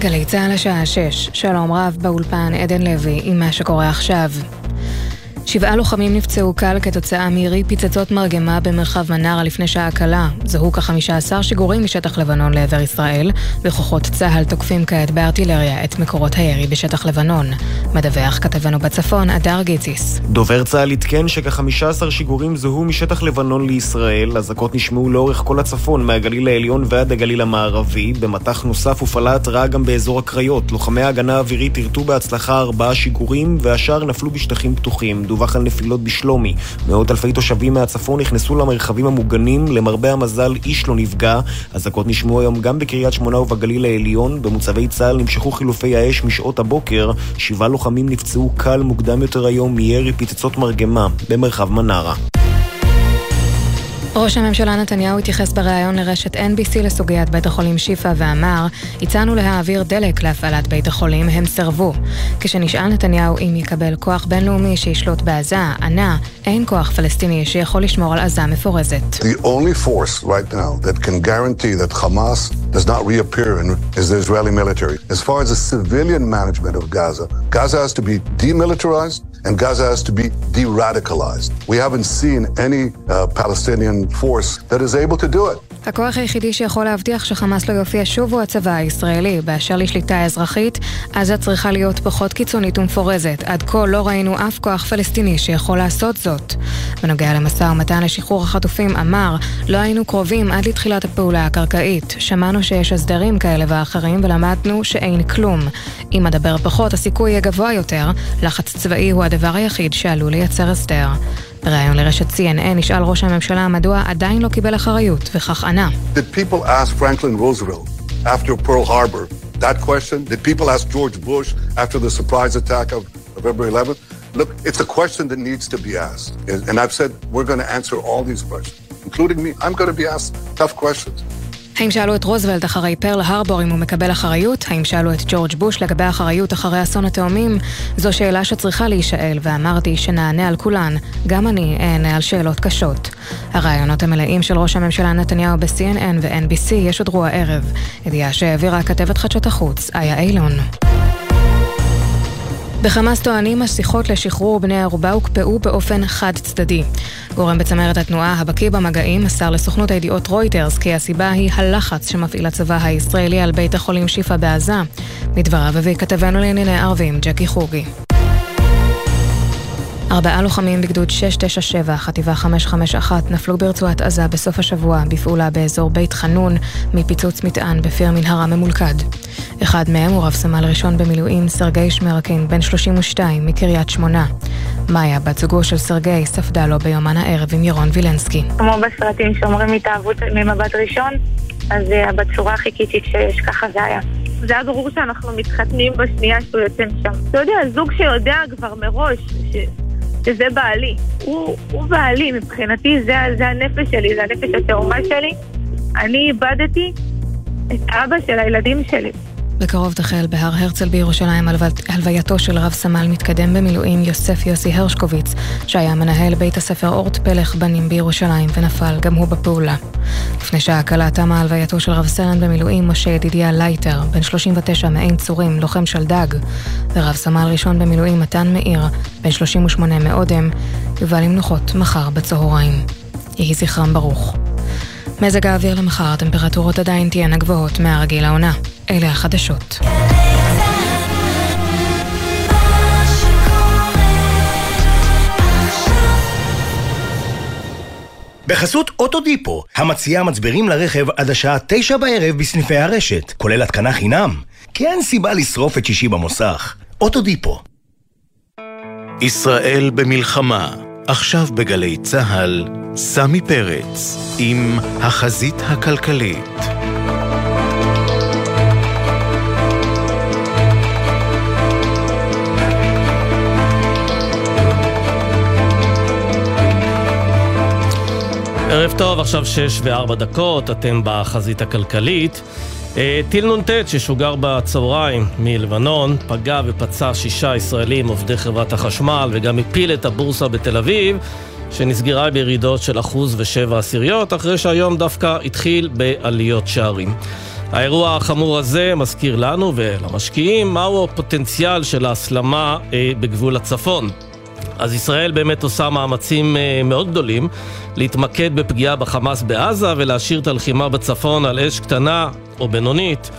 גלי צה"ל השעה 6, שלום רב באולפן עדן לוי עם מה שקורה עכשיו. שבעה לוחמים נפצעו קל כתוצאה מירי פצצות מרגמה במרחב מנרה לפני שעה קלה. זוהו כחמישה עשר שיגורים משטח לבנון לעבר ישראל, וכוחות צה"ל תוקפים כעת בארטילריה את מקורות הירי בשטח לבנון. מדווח כתבנו בצפון, אדר גיציס. דובר צה"ל עדכן שכחמישה עשר שיגורים זוהו משטח לבנון לישראל. אזעקות נשמעו לאורך כל הצפון, מהגליל העליון ועד הגליל המערבי. במטח נוסף הופעלה התראה גם באזור הקריות. לוחמי ההגנה האווירית יירטו בהצלחה ארבעה שיגורים, והשאר נפלו בשטחים פתוחים. דווח על נפילות בשלומי. מאות אלפי תושבים מהצפון נכנסו למרחבים המוגנים, למרבה המזל איש לא נפגע. אזעקות נשמעו היום גם בקריית שמונה ובגליל העליון. במוצבי צה"ל נמשכו חילופי האש משעות הבוקר. שבעה לוחמים נפצעו קל מוקדם יותר היום מירי פצצות מרגמה במרחב מנרה. ראש הממשלה נתניהו התייחס בריאיון לרשת NBC לסוגיית בית החולים שיפא ואמר, הצענו להעביר דלק להפעלת בית החולים, הם סירבו. כשנשאל נתניהו אם יקבל כוח בינלאומי שישלוט בעזה, ענה, אין כוח פלסטיני שיכול לשמור על עזה מפורזת. The only force right now that can guarantee that Hamas does not reappear in, is the Israeli military. As far as the civilian management of Gaza, Gaza has to be demilitarized and Gaza has to be de-radicalized. We haven't seen any uh, Palestinian force that is able to do it. הכוח היחידי שיכול להבטיח שחמאס לא יופיע שוב הוא הצבא הישראלי. באשר לשליטה אזרחית, עזה צריכה להיות פחות קיצונית ומפורזת. עד כה לא ראינו אף כוח פלסטיני שיכול לעשות זאת. בנוגע למשא ומתן לשחרור החטופים, אמר, לא היינו קרובים עד לתחילת הפעולה הקרקעית. שמענו שיש הסדרים כאלה ואחרים ולמדנו שאין כלום. אם אדבר פחות, הסיכוי יהיה גבוה יותר. לחץ צבאי הוא הדבר היחיד שעלול לייצר הסדר. בריאיון לרשת CNN נשאל ראש הממשלה מדוע עדיין לא קיבל אחריות, וכך ענה. After Pearl Harbor that question? Did people ask George Bush after the surprise attack of November 11th? Look, it's a question that needs to be asked. And I've said we're going to answer all these questions, including me. I'm going to be asked tough questions. האם שאלו את רוזוולט אחרי פרל הרבור אם הוא מקבל אחריות? האם שאלו את ג'ורג' בוש לגבי אחריות אחרי אסון התאומים? זו שאלה שצריכה להישאל, ואמרתי שנענה על כולן. גם אני אענה על שאלות קשות. הרעיונות המלאים של ראש הממשלה נתניהו ב-CNN ו-NBC ישודרו הערב. ידיעה שהעבירה כתבת חדשות החוץ, איה אילון. בחמאס טוענים השיחות לשחרור בני ערובה הוקפאו באופן חד צדדי. גורם בצמרת התנועה הבקיא במגעים מסר לסוכנות הידיעות רויטרס כי הסיבה היא הלחץ שמפעיל הצבא הישראלי על בית החולים שיפא בעזה. מדבריו הביא כתבנו לענייני ערבים ג'קי חוגי. ארבעה לוחמים בגדוד 697, חטיבה 551, נפלו ברצועת עזה בסוף השבוע בפעולה באזור בית חנון מפיצוץ מטען בפיר מנהרה ממולכד. אחד מהם הוא רב סמל ראשון במילואים סרגי שמרקין, בן 32, מקריית שמונה. מאיה, בת זוגו של סרגי, ספדה לו ביומן הערב עם ירון וילנסקי. כמו בסרטים שאומרים התאהבות ממבט ראשון, אז uh, בצורה הכי קיצית שיש, ככה זה היה. זה היה ברור שאנחנו מתחתנים בשנייה שהוא יוצא משם. אתה יודע, זוג שיודע כבר מראש ש... שזה בעלי. הוא, הוא בעלי, מבחינתי זה, זה הנפש שלי, זה הנפש התאומה שלי. אני איבדתי את אבא של הילדים שלי. בקרוב תחל בהר הרצל בירושלים הלווייתו של רב סמל מתקדם במילואים יוסף יוסי הרשקוביץ, שהיה מנהל בית הספר אורט פלך בנים בירושלים ונפל גם הוא בפעולה. לפני שעה קלה תמה הלווייתו של רב סרן במילואים משה ידידיה לייטר, בן 39 מעין צורים, לוחם שלדג, ורב סמל ראשון במילואים מתן מאיר, בן 38 מאודם, יובא למנוחות מחר בצהריים. יהי זכרם ברוך. מזג האוויר למחר, הטמפרטורות עדיין תהיינה גבוהות מהרגיל העונה. אלה החדשות. בחסות אוטודיפו, המציעה מצברים לרכב עד השעה תשע בערב בסניפי הרשת, כולל התקנה חינם. כי אין סיבה לשרוף את שישי במוסך. אוטודיפו. ישראל במלחמה, עכשיו בגלי צה"ל, סמי פרץ, עם החזית הכלכלית. ערב טוב, עכשיו שש וארבע דקות, אתם בחזית הכלכלית. אה, טיל נ"ט ששוגר בצהריים מלבנון פגע ופצע שישה ישראלים עובדי חברת החשמל וגם הפיל את הבורסה בתל אביב שנסגרה בירידות של אחוז ושבע עשיריות אחרי שהיום דווקא התחיל בעליות שערים. האירוע החמור הזה מזכיר לנו ולמשקיעים מהו הפוטנציאל של ההסלמה אה, בגבול הצפון. אז ישראל באמת עושה מאמצים אה, מאוד גדולים להתמקד בפגיעה בחמאס בעזה ולהשאיר את הלחימה בצפון על אש קטנה או בינונית,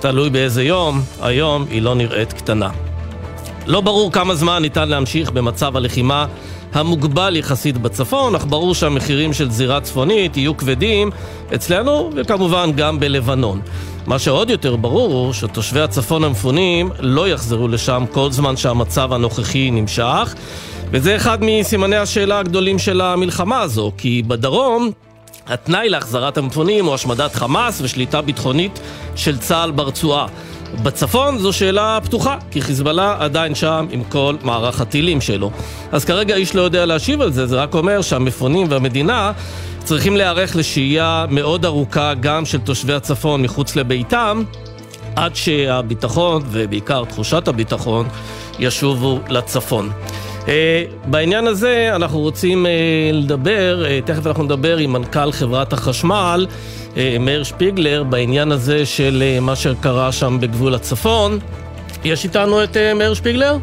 תלוי באיזה יום, היום היא לא נראית קטנה. לא ברור כמה זמן ניתן להמשיך במצב הלחימה המוגבל יחסית בצפון, אך ברור שהמחירים של זירה צפונית יהיו כבדים אצלנו וכמובן גם בלבנון. מה שעוד יותר ברור הוא שתושבי הצפון המפונים לא יחזרו לשם כל זמן שהמצב הנוכחי נמשך וזה אחד מסימני השאלה הגדולים של המלחמה הזו, כי בדרום התנאי להחזרת המפונים הוא השמדת חמאס ושליטה ביטחונית של צה"ל ברצועה. בצפון זו שאלה פתוחה, כי חיזבאללה עדיין שם עם כל מערך הטילים שלו. אז כרגע איש לא יודע להשיב על זה, זה רק אומר שהמפונים והמדינה צריכים להיערך לשהייה מאוד ארוכה גם של תושבי הצפון מחוץ לביתם, עד שהביטחון, ובעיקר תחושת הביטחון, ישובו לצפון. Uh, בעניין הזה אנחנו רוצים uh, לדבר, uh, תכף אנחנו נדבר עם מנכ"ל חברת החשמל, מאיר שפיגלר, בעניין הזה של uh, מה שקרה שם בגבול הצפון. יש איתנו את uh, מאיר שפיגלר?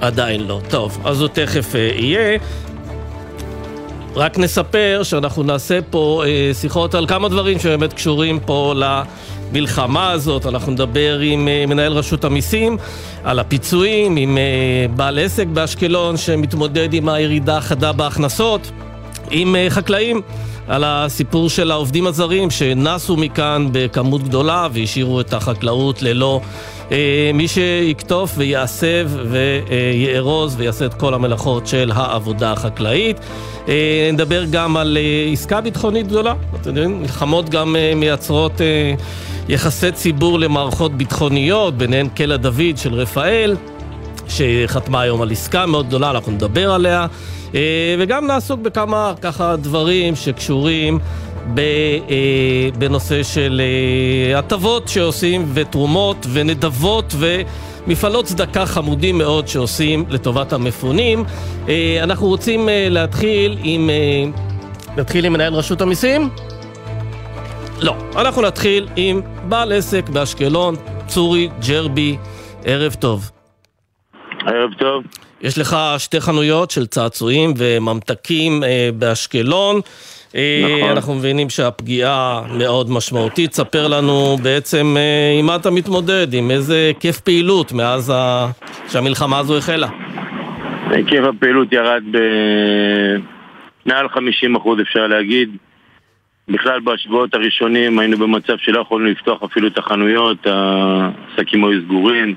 עדיין לא. טוב, אז הוא תכף יהיה. רק נספר שאנחנו נעשה פה שיחות על כמה דברים שבאמת קשורים פה למלחמה הזאת. אנחנו נדבר עם מנהל רשות המיסים על הפיצויים, עם בעל עסק באשקלון שמתמודד עם הירידה החדה בהכנסות, עם חקלאים. על הסיפור של העובדים הזרים שנסו מכאן בכמות גדולה והשאירו את החקלאות ללא אה, מי שיקטוף ויעשב ויארוז ויעשה את כל המלאכות של העבודה החקלאית. אה, נדבר גם על אה, עסקה ביטחונית גדולה. אתם יודעים, מלחמות גם אה, מייצרות אה, יחסי ציבור למערכות ביטחוניות, ביניהן קלע דוד של רפאל. שחתמה היום על עסקה מאוד גדולה, אנחנו נדבר עליה, וגם נעסוק בכמה ככה דברים שקשורים אה, בנושא של אה, הטבות שעושים ותרומות ונדבות ומפעלות צדקה חמודים מאוד שעושים לטובת המפונים. אנחנו רוצים להתחיל עם... נתחיל עם מנהל רשות המיסים? לא. אנחנו נתחיל עם בעל עסק באשקלון, צורי ג'רבי. ערב טוב. ערב טוב. יש לך שתי חנויות של צעצועים וממתקים אה, באשקלון. אה, נכון. אנחנו מבינים שהפגיעה מאוד משמעותית. ספר לנו בעצם אה, עם מה אתה מתמודד, עם איזה היקף פעילות מאז ה... שהמלחמה הזו החלה. היקף הפעילות ירד במעל 50 אחוז אפשר להגיד. בכלל בשבועות הראשונים היינו במצב שלא יכולנו לפתוח אפילו את החנויות, העסקים היו סגורים.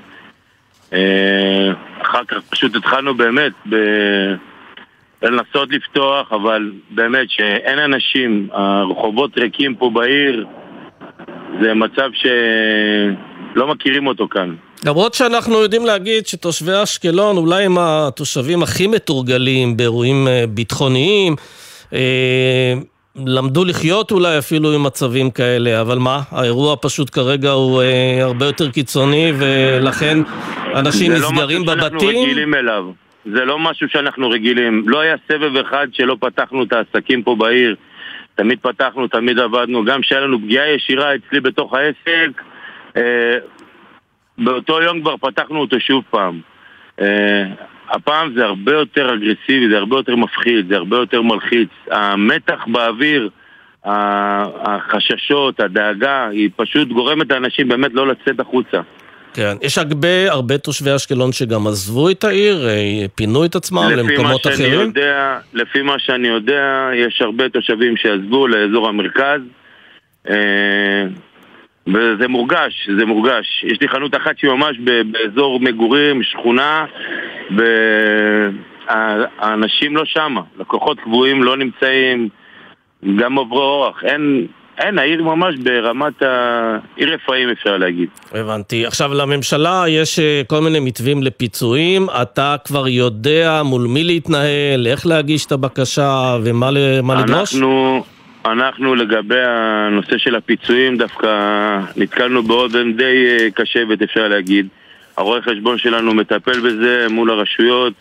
אה, אחר כך פשוט התחלנו באמת ב... לנסות לפתוח, אבל באמת שאין אנשים, הרחובות ריקים פה בעיר, זה מצב שלא מכירים אותו כאן. למרות שאנחנו יודעים להגיד שתושבי אשקלון אולי הם התושבים הכי מתורגלים באירועים אה, ביטחוניים, אה, למדו לחיות אולי אפילו עם מצבים כאלה, אבל מה, האירוע פשוט כרגע הוא אה, הרבה יותר קיצוני ולכן אנשים נסגרים בבתים. זה לא משהו שאנחנו רגילים אליו. זה לא משהו שאנחנו רגילים. לא היה סבב אחד שלא פתחנו את העסקים פה בעיר. תמיד פתחנו, תמיד עבדנו. גם כשהיה לנו פגיעה ישירה אצלי בתוך העסק, אה, באותו יום כבר פתחנו אותו שוב פעם. אה, הפעם זה הרבה יותר אגרסיבי, זה הרבה יותר מפחיד, זה הרבה יותר מלחיץ. המתח באוויר, החששות, הדאגה, היא פשוט גורמת לאנשים באמת לא לצאת החוצה. כן, יש הרבה, הרבה תושבי אשקלון שגם עזבו את העיר, אה, פינו את עצמם למקומות אחרים? יודע, לפי מה שאני יודע, יש הרבה תושבים שעזבו לאזור המרכז. אה, וזה מורגש, זה מורגש. יש לי חנות אחת שהיא ממש באזור מגורים, שכונה, והאנשים לא שמה. לקוחות קבועים לא נמצאים, גם עוברי אורח. אין, אין, העיר ממש ברמת ה... עיר רפאים אפשר להגיד. הבנתי. עכשיו, לממשלה יש אה, כל מיני מתווים לפיצויים. אתה כבר יודע מול מי להתנהל, איך להגיש את הבקשה ומה לדרוש? אנחנו... אנחנו לגבי הנושא של הפיצויים דווקא נתקלנו באוזן די אה, קשבת אפשר להגיד. הרואה חשבון שלנו מטפל בזה מול הרשויות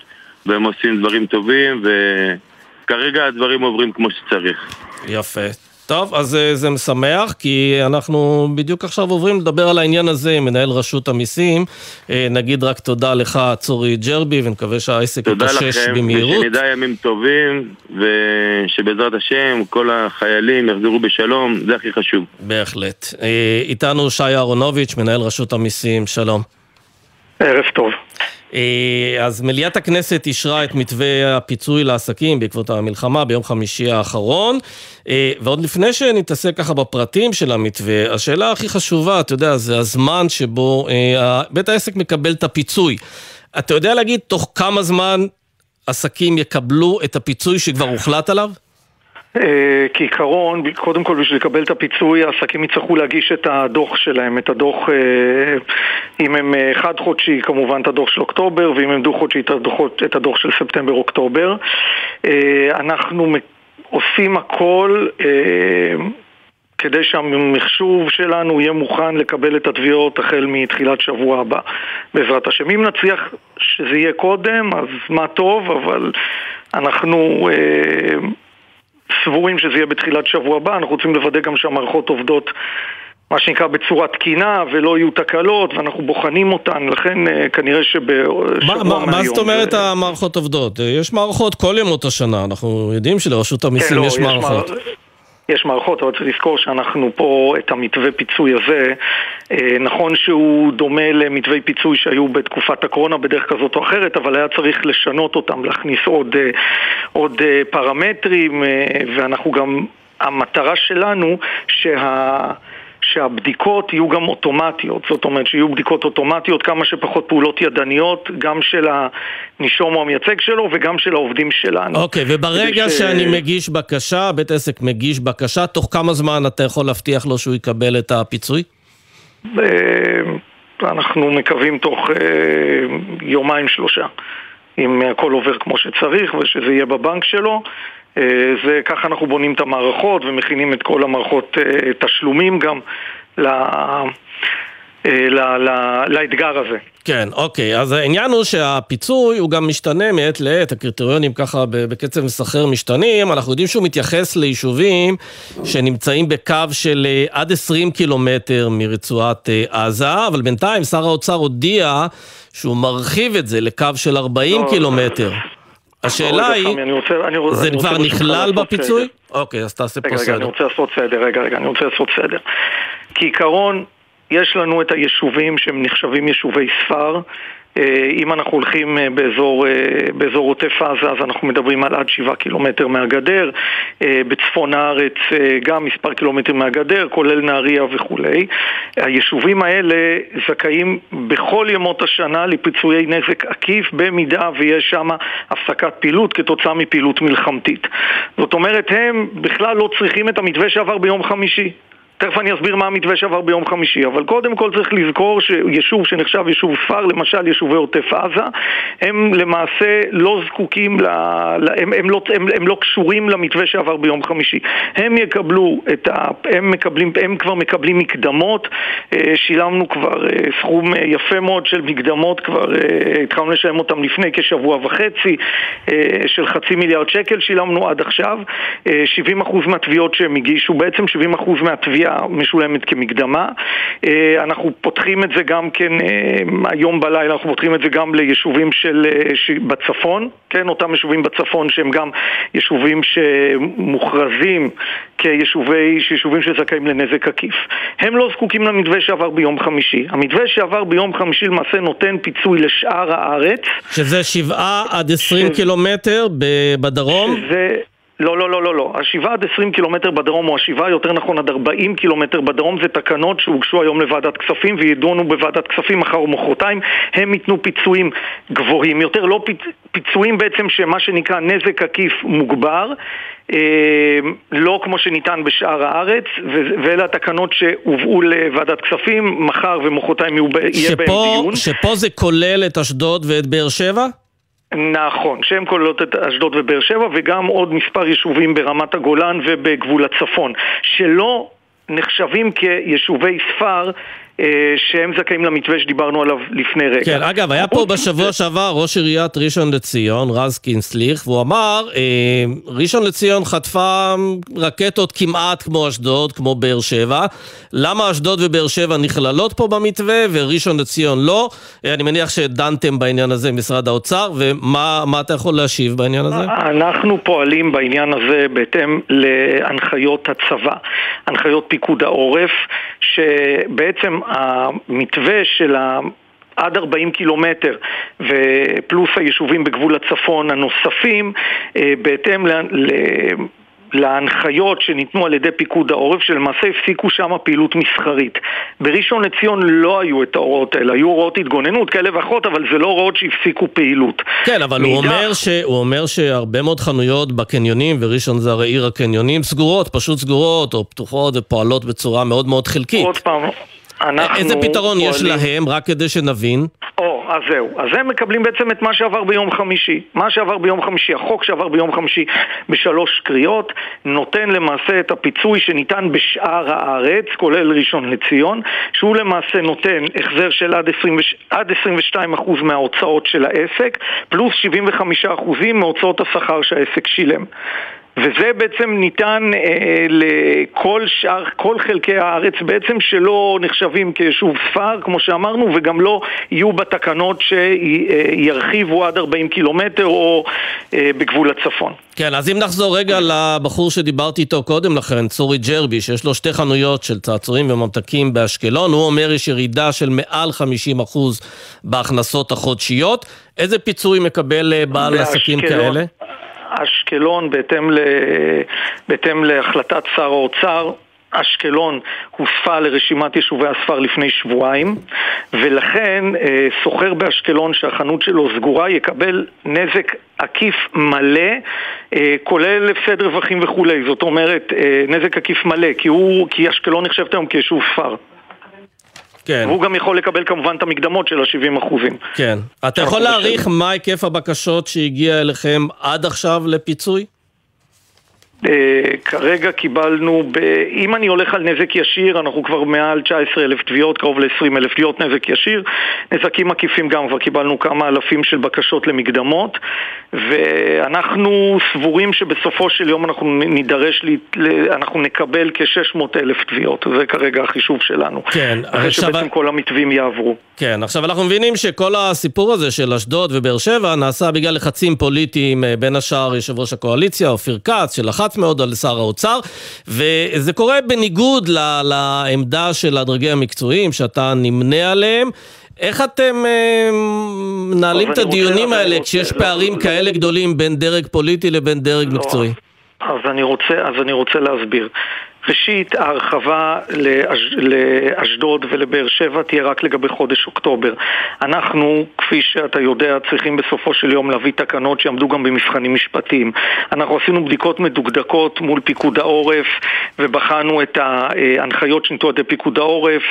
והם עושים דברים טובים וכרגע הדברים עוברים כמו שצריך. יפה. טוב, אז אה, זה משמח, כי אנחנו בדיוק עכשיו עוברים לדבר על העניין הזה עם מנהל רשות המיסים. אה, נגיד רק תודה לך, צורי ג'רבי, ונקווה שהעסק יתאושש במהירות. תודה לכם, ושנדע ימים טובים, ושבעזרת השם כל החיילים יחזרו בשלום, זה הכי חשוב. בהחלט. אה, איתנו שי אהרונוביץ', מנהל רשות המיסים, שלום. ערב טוב. אה, אז מליאת הכנסת אישרה את מתווה הפיצוי לעסקים בעקבות המלחמה ביום חמישי האחרון. אה, ועוד לפני שנתעסק ככה בפרטים של המתווה, השאלה הכי חשובה, אתה יודע, זה הזמן שבו אה, בית העסק מקבל את הפיצוי. אתה יודע להגיד תוך כמה זמן עסקים יקבלו את הפיצוי שכבר הוחלט עליו? אה, כעיקרון, קודם כל בשביל לקבל את הפיצוי, העסקים יצטרכו להגיש את הדוח שלהם, את הדוח, אה, אם הם אה, חד-חודשי, כמובן את הדוח של אוקטובר, ואם הם דו-חודשי, את הדוח של ספטמבר-אוקטובר. אנחנו עושים הכל כדי שהמחשוב שלנו יהיה מוכן לקבל את התביעות החל מתחילת שבוע הבא, בעזרת השם. אם נצליח שזה יהיה קודם, אז מה טוב, אבל אנחנו... סבורים שזה יהיה בתחילת שבוע הבא, אנחנו רוצים לוודא גם שהמערכות עובדות מה שנקרא בצורה תקינה ולא יהיו תקלות ואנחנו בוחנים אותן, לכן אה, כנראה שבשבוע מהיום... מה זאת אומרת זה... המערכות עובדות? יש מערכות כל ימות השנה, אנחנו יודעים שלרשות המיסים כן, לא, יש מערכות. יש מערכות, אבל צריך לזכור שאנחנו פה, את המתווה פיצוי הזה, אה, נכון שהוא דומה למתווי פיצוי שהיו בתקופת הקורונה בדרך כזאת או אחרת, אבל היה צריך לשנות אותם, להכניס עוד, אה, עוד אה, פרמטרים, ואנחנו גם, המטרה שלנו שה... שהבדיקות יהיו גם אוטומטיות, זאת אומרת שיהיו בדיקות אוטומטיות, כמה שפחות פעולות ידניות, גם של הנישום או המייצג שלו וגם של העובדים שלנו. אוקיי, okay, וברגע ש... שאני מגיש בקשה, בית עסק מגיש בקשה, תוך כמה זמן אתה יכול להבטיח לו שהוא יקבל את הפיצוי? אנחנו מקווים תוך אה, יומיים שלושה. אם הכל עובר כמו שצריך ושזה יהיה בבנק שלו. אה, זה ככה אנחנו בונים את המערכות ומכינים את כל המערכות אה, תשלומים גם ל... לה, לה, לאתגר הזה. כן, אוקיי. אז העניין הוא שהפיצוי הוא גם משתנה מעת לעת, הקריטריונים ככה בקצב מסחרר משתנים. אנחנו יודעים שהוא מתייחס ליישובים שנמצאים בקו של עד 20 קילומטר מרצועת עזה, אבל בינתיים שר האוצר הודיע שהוא מרחיב את זה לקו של 40 לא, קילומטר. השאלה היא, זה כבר נכלל בפיצוי? אוקיי, אז תעשה פה סדר. רגע, אני רוצה לעשות סדר, רגע, רגע, אני רוצה לעשות סדר. כעיקרון, יש לנו את היישובים שהם נחשבים יישובי ספר, אם אנחנו הולכים אה, באזור, אה, באזור עוטף עזה, אז אנחנו מדברים על עד שבעה קילומטר מהגדר. בצפון הארץ גם מספר קילומטרים מהגדר, כולל נהריה וכולי. היישובים האלה זכאים בכל ימות השנה לפיצויי נזק עקיף, במידה ויש שם הפסקת פעילות כתוצאה מפעילות מלחמתית. זאת אומרת, הם בכלל לא צריכים את המתווה שעבר ביום חמישי. תכף אני אסביר מה המתווה שעבר ביום חמישי, אבל קודם כל צריך לזכור שיישוב שנחשב יישוב ספר, למשל יישובי עוטף עזה, הם למעשה לא זקוקים, ל... הם, הם, לא, הם, הם לא קשורים למתווה שעבר ביום חמישי. הם יקבלו את ה... הם, מקבלים, הם כבר מקבלים מקדמות, אה, שילמנו כבר אה, סכום אה, יפה מאוד של מקדמות, כבר התחלנו לשלם אותם לפני כשבוע וחצי, של חצי מיליארד שקל שילמנו עד עכשיו, 70% מהתביעות שהם הגישו, בעצם 70% מהתביעה התביעה משולמת כמקדמה. אה, אנחנו פותחים את זה גם כן, אה, היום בלילה אנחנו פותחים את זה גם ליישובים של, אה, בצפון, כן, אותם יישובים בצפון שהם גם יישובים שמוכרזים כיישובי, יישובים שזכאים לנזק עקיף. הם לא זקוקים למתווה שעבר ביום חמישי. המתווה שעבר ביום חמישי למעשה נותן פיצוי לשאר הארץ. שזה שבעה עד עשרים ש... קילומטר בדרום? שזה... לא, לא, לא, לא, לא. השבעה עד עשרים קילומטר בדרום, או השבעה יותר נכון עד ארבעים קילומטר בדרום, זה תקנות שהוגשו היום לוועדת כספים וידונו בוועדת כספים מחר ומחרתיים. הם ייתנו פיצויים גבוהים יותר, לא פיצ... פיצויים בעצם שמה שנקרא נזק עקיף מוגבר, אה, לא כמו שניתן בשאר הארץ, ואלה התקנות שהובאו לוועדת כספים, מחר ומחרתיים יהיה בהם דיון. שפה זה כולל את אשדוד ואת באר שבע? נכון, שהן כוללות את אשדוד ובאר שבע וגם עוד מספר יישובים ברמת הגולן ובגבול הצפון, שלא נחשבים כיישובי ספר שהם זכאים למתווה שדיברנו עליו לפני רגע. כן, אגב, היה פה בשבוע שעבר ראש עיריית ראשון לציון, רז קינסליך, והוא אמר, ראשון לציון חטפה רקטות כמעט כמו אשדוד, כמו באר שבע. למה אשדוד ובאר שבע נכללות פה במתווה וראשון לציון לא? אני מניח שדנתם בעניין הזה עם משרד האוצר, ומה אתה יכול להשיב בעניין הזה? אנחנו פועלים בעניין הזה בהתאם להנחיות הצבא, הנחיות פיקוד העורף, שבעצם המתווה של ה... עד 40 קילומטר ופלוס היישובים בגבול הצפון הנוספים אה, בהתאם ל... להנחיות שניתנו על ידי פיקוד העורף, שלמעשה הפסיקו שם פעילות מסחרית. בראשון לציון לא היו את ההוראות האלה, היו הוראות התגוננות כאלה ואחרות, אבל זה לא הוראות שהפסיקו פעילות. כן, אבל מידע... הוא, אומר ש... הוא אומר שהרבה מאוד חנויות בקניונים, וראשון זה הרי עיר הקניונים, סגורות, פשוט סגורות, או פתוחות ופועלות בצורה מאוד מאוד חלקית. עוד פעם, אנחנו... איזה פתרון פועלים... יש להם, רק כדי שנבין? או, אז זהו. אז הם מקבלים בעצם את מה שעבר ביום חמישי. מה שעבר ביום חמישי, החוק שעבר ביום חמישי בשלוש קריאות, נותן למעשה את הפיצוי שניתן בשאר הארץ, כולל ראשון לציון, שהוא למעשה נותן החזר של עד, 20, עד 22% מההוצאות של העסק, פלוס 75% מהוצאות השכר שהעסק שילם. וזה בעצם ניתן אה, לכל שאר, כל חלקי הארץ בעצם שלא נחשבים כיישוב ספר, כמו שאמרנו, וגם לא יהיו בתקנות שירחיבו עד 40 קילומטר או אה, בגבול הצפון. כן, אז אם נחזור רגע לבחור שדיברתי איתו קודם לכן, צורי ג'רבי, שיש לו שתי חנויות של צעצועים וממתקים באשקלון, הוא אומר יש ירידה של מעל 50% בהכנסות החודשיות. איזה פיצוי מקבל אה, בעל עסקים כאלה? אשקלון, בהתאם, ל... בהתאם להחלטת שר האוצר, אשקלון הוספה לרשימת יישובי הספר לפני שבועיים ולכן אה, סוחר באשקלון שהחנות שלו סגורה יקבל נזק עקיף מלא אה, כולל הפסד רווחים וכולי. זאת אומרת אה, נזק עקיף מלא כי, הוא, כי אשקלון נחשבת היום כיישוב ספר כן. והוא גם יכול לקבל כמובן את המקדמות של ה-70 אחוזים. כן. אתה יכול להעריך מה היקף הבקשות שהגיע אליכם עד עכשיו לפיצוי? Uh, כרגע קיבלנו, ב... אם אני הולך על נזק ישיר, אנחנו כבר מעל 19 אלף תביעות, קרוב ל-20 אלף תביעות נזק ישיר. נזקים עקיפים גם, כבר קיבלנו כמה אלפים של בקשות למקדמות, ואנחנו סבורים שבסופו של יום אנחנו נידרש, לי, אנחנו נקבל כ-600 אלף תביעות, זה כרגע החישוב שלנו. כן, אחרי עכשיו... שבעצם כל המתווים יעברו. כן, עכשיו אנחנו מבינים שכל הסיפור הזה של אשדוד ובאר שבע נעשה בגלל לחצים פוליטיים, אה, בין השאר יושב ראש הקואליציה, אופיר כץ, שלחץ מאוד על שר האוצר, וזה קורה בניגוד לעמדה של הדרגים המקצועיים, שאתה נמנה עליהם. איך אתם אה, מנהלים את הדיונים האלה כשיש פערים כאלה גדולים בין דרג פוליטי לבין דרג לא, מקצועי? אז אני רוצה, אז אני רוצה להסביר. ראשית, ההרחבה לאש... לאשדוד ולבאר שבע תהיה רק לגבי חודש אוקטובר. אנחנו, כפי שאתה יודע, צריכים בסופו של יום להביא תקנות שיעמדו גם במבחנים משפטיים. אנחנו עשינו בדיקות מדוקדקות מול פיקוד העורף ובחנו את ההנחיות שניתנו על פיקוד העורף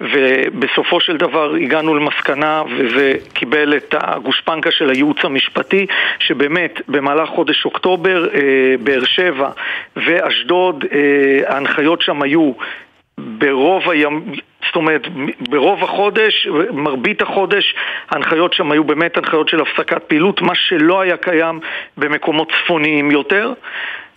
ובסופו של דבר הגענו למסקנה וזה קיבל את הגושפנקה של הייעוץ המשפטי שבאמת במהלך חודש אוקטובר אה, באר שבע ואשדוד אה, ההנחיות שם היו ברוב היום, זאת אומרת, ברוב החודש, מרבית החודש, ההנחיות שם היו באמת הנחיות של הפסקת פעילות, מה שלא היה קיים במקומות צפוניים יותר.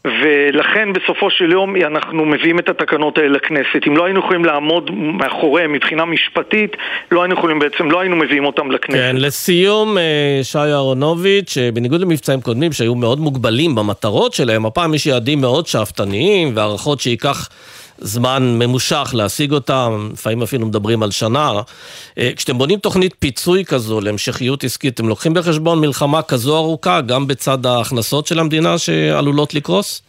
ולכן בסופו של יום אנחנו מביאים את התקנות האלה לכנסת. אם לא היינו יכולים לעמוד מאחוריהם מבחינה משפטית, לא היינו יכולים בעצם, לא היינו מביאים אותם לכנסת. כן, לסיום, אה, שי אהרונוביץ', אה, בניגוד למבצעים קודמים שהיו מאוד מוגבלים במטרות שלהם, הפעם יש יעדים מאוד שאפתניים והערכות שייקח... זמן ממושך להשיג אותם, לפעמים אפילו מדברים על שנה. אה, כשאתם בונים תוכנית פיצוי כזו להמשכיות עסקית, אתם לוקחים בחשבון מלחמה כזו ארוכה, גם בצד ההכנסות של המדינה שעלולות לקרוס?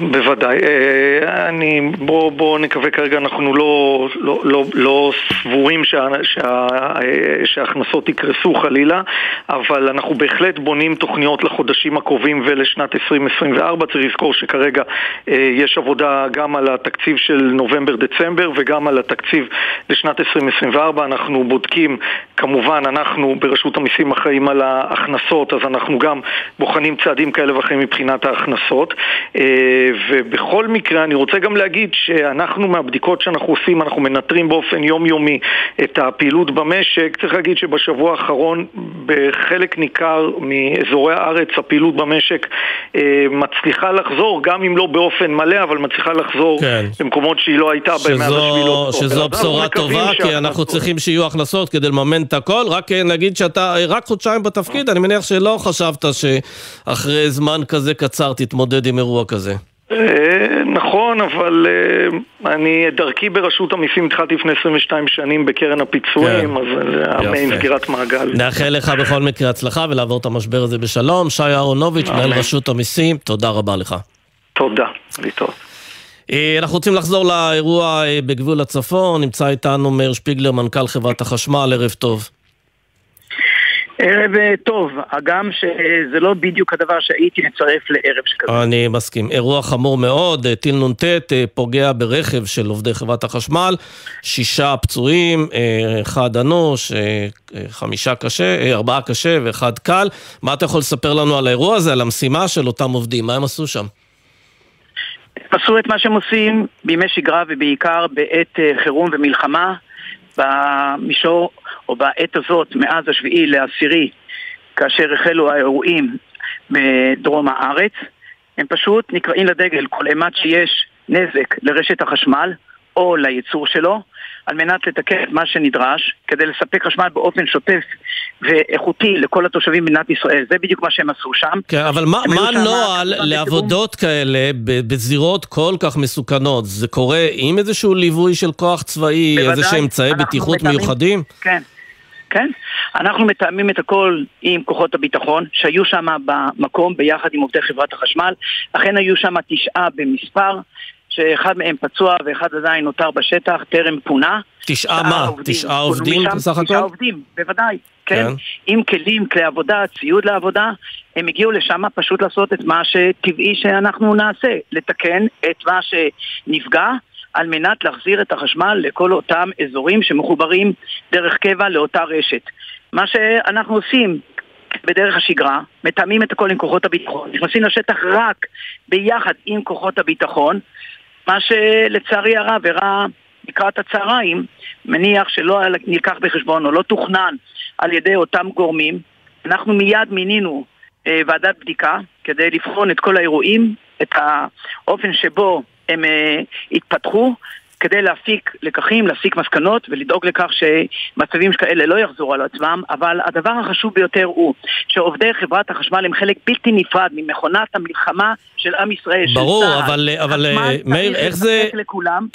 בוודאי. אה, אני, בוא, בוא נקווה כרגע, אנחנו לא, לא, לא, לא סבורים שה, שה, שההכנסות יקרסו חלילה, אבל אנחנו בהחלט בונים תוכניות לחודשים הקרובים ולשנת 2024. צריך לזכור שכרגע אה, יש עבודה גם על התקציב של נובמבר-דצמבר וגם על התקציב לשנת 2024. אנחנו בודקים, כמובן, אנחנו ברשות המיסים אחראים על ההכנסות, אז אנחנו גם בוחנים צעדים כאלה ואחרים מבחינת ההכנסות. אה, ובכל מקרה אני רוצה גם להגיד שאנחנו מהבדיקות שאנחנו עושים, אנחנו מנטרים באופן יומיומי את הפעילות במשק. צריך להגיד שבשבוע האחרון בחלק ניכר מאזורי הארץ הפעילות במשק אה, מצליחה לחזור, גם אם לא באופן מלא, אבל מצליחה לחזור כן. במקומות שהיא לא הייתה בהם מאז השביעי לאוקטובר. שזו בשורה טובה, כי אנחנו צריכים שיהיו הכנסות כדי לממן את הכל. רק נגיד שאתה רק חודשיים בתפקיד, אני מניח שלא חשבת שאחרי זמן כזה קצר תתמודד עם אירוע כזה. אה, נכון, אבל אה, אני, דרכי ברשות המיסים התחלתי לפני 22 שנים בקרן הפיצויים, כן. אז זה היה מעין סגירת מעגל. נאחל לך בכל מקרה הצלחה ולעבור את המשבר הזה בשלום. שי אהרונוביץ', מנהל רשות המיסים, תודה רבה לך. תודה, להתראות. אה, אנחנו רוצים לחזור לאירוע בגבול הצפון, נמצא איתנו מאיר שפיגלר, מנכ"ל חברת החשמל, ערב טוב. ערב אה, טוב, הגם שזה לא בדיוק הדבר שהייתי מצרף לערב שכזה. אני מסכים. אירוע חמור מאוד, אה, טיל נ"ט אה, פוגע ברכב של עובדי חברת החשמל, שישה פצועים, אחד אנוש, חמישה קשה, ארבעה קשה ואחד קל. מה אתה יכול לספר לנו על האירוע הזה, על המשימה של אותם עובדים? מה הם עשו שם? הם עשו את מה שהם עושים בימי שגרה ובעיקר בעת חירום ומלחמה. במישור, או בעת הזאת, מאז השביעי לעשירי, כאשר החלו האירועים בדרום הארץ, הם פשוט נקראים לדגל כל אימת שיש נזק לרשת החשמל או לייצור שלו, על מנת לתקן את מה שנדרש כדי לספק חשמל באופן שוטף ואיכותי לכל התושבים במדינת ישראל. זה בדיוק מה שהם עשו שם. כן, אבל מה הנוהל לעבודות כאלה בזירות כל כך מסוכנות? זה קורה עם איזשהו ליווי של כוח צבאי, איזה שהם אמצעי בטיחות מתאמים, מיוחדים? כן. כן? אנחנו מתאמים את הכל עם כוחות הביטחון שהיו שם במקום ביחד עם עובדי חברת החשמל. אכן היו שם תשעה במספר. שאחד מהם פצוע ואחד עדיין נותר בשטח, טרם פונה. תשעה מה? עובדים, תשעה עובדים בסך הכל? תשעה עובדים, בוודאי, כן. כן. עם כלים, כלי עבודה, ציוד לעבודה, הם הגיעו לשם פשוט לעשות את מה שטבעי שאנחנו נעשה, לתקן את מה שנפגע. על מנת להחזיר את החשמל לכל אותם אזורים שמחוברים דרך קבע לאותה רשת. מה שאנחנו עושים בדרך השגרה, מתאמים את הכל עם כוחות הביטחון, נכנסים לשטח רק ביחד עם כוחות הביטחון, מה שלצערי הרב הראה לקראת הצהריים, מניח שלא נלקח בחשבון או לא תוכנן על ידי אותם גורמים. אנחנו מיד מינינו אה, ועדת בדיקה כדי לבחון את כל האירועים, את האופן שבו הם אה, התפתחו, כדי להפיק לקחים, להסיק מסקנות ולדאוג לכך שמצבים כאלה לא יחזרו על עצמם, אבל הדבר החשוב ביותר הוא שעובדי חברת החשמל הם חלק בלתי נפרד ממכונת המלחמה של עם ישראל. ברור, של אבל, אבל אה, מאיר, איך זה,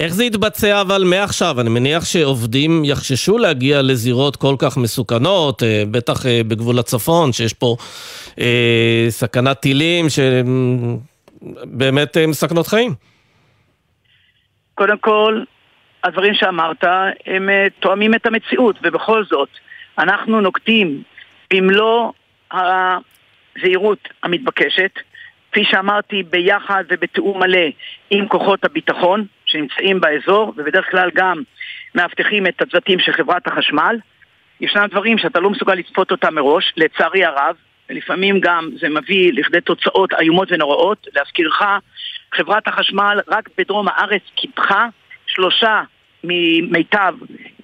איך זה יתבצע אבל מעכשיו? אני מניח שעובדים יחששו להגיע לזירות כל כך מסוכנות, אה, בטח אה, בגבול הצפון, שיש פה אה, סכנת טילים שבאמת מסכנות חיים. קודם כל, הדברים שאמרת הם אה, תואמים את המציאות, ובכל זאת, אנחנו נוקטים במלוא הזהירות המתבקשת, כפי שאמרתי, ביחד ובתיאום מלא עם כוחות הביטחון שנמצאים באזור, ובדרך כלל גם מאבטחים את הצוותים של חברת החשמל. ישנם דברים שאתה לא מסוגל לצפות אותם מראש, לצערי הרב, ולפעמים גם זה מביא לכדי תוצאות איומות ונוראות. להזכירך, חברת החשמל רק בדרום הארץ קיפחה שלושה ממיטב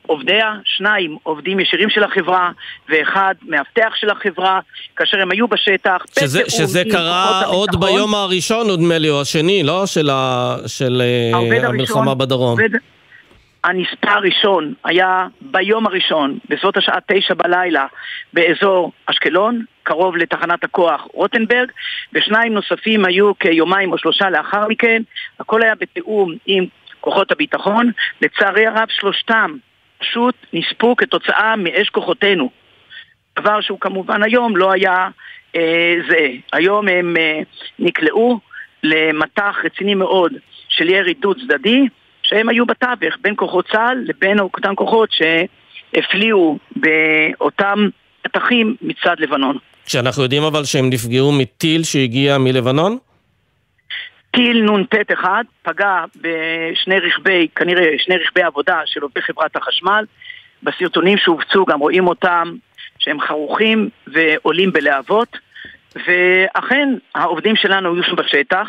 עובדיה, שניים עובדים ישירים של החברה ואחד מאבטח של החברה, כאשר הם היו בשטח. שזה, שזה קרה עוד ביום הראשון, נדמה לי, או השני, לא? של, ה, של אה, המלחמה הראשון, בדרום. עובד, הנספה הראשון היה ביום הראשון, בסביבות השעה תשע בלילה, באזור אשקלון, קרוב לתחנת הכוח רוטנברג, ושניים נוספים היו כיומיים או שלושה לאחר מכן. הכל היה בתיאום עם כוחות הביטחון. לצערי הרב, שלושתם פשוט נספו כתוצאה מאש כוחותינו. דבר שהוא כמובן היום לא היה אה, זה. היום הם אה, נקלעו למטח רציני מאוד של ירי דו צדדי. שהם היו בתווך בין כוחות צה"ל לבין אותם כוחות שהפליאו באותם פתחים מצד לבנון. כשאנחנו יודעים אבל שהם נפגעו מטיל שהגיע מלבנון? טיל נ"ט אחד פגע בשני רכבי, כנראה שני רכבי עבודה של עובדי חברת החשמל. בסרטונים שהופצו גם רואים אותם שהם חרוכים ועולים בלהבות. ואכן העובדים שלנו היו שם בשטח,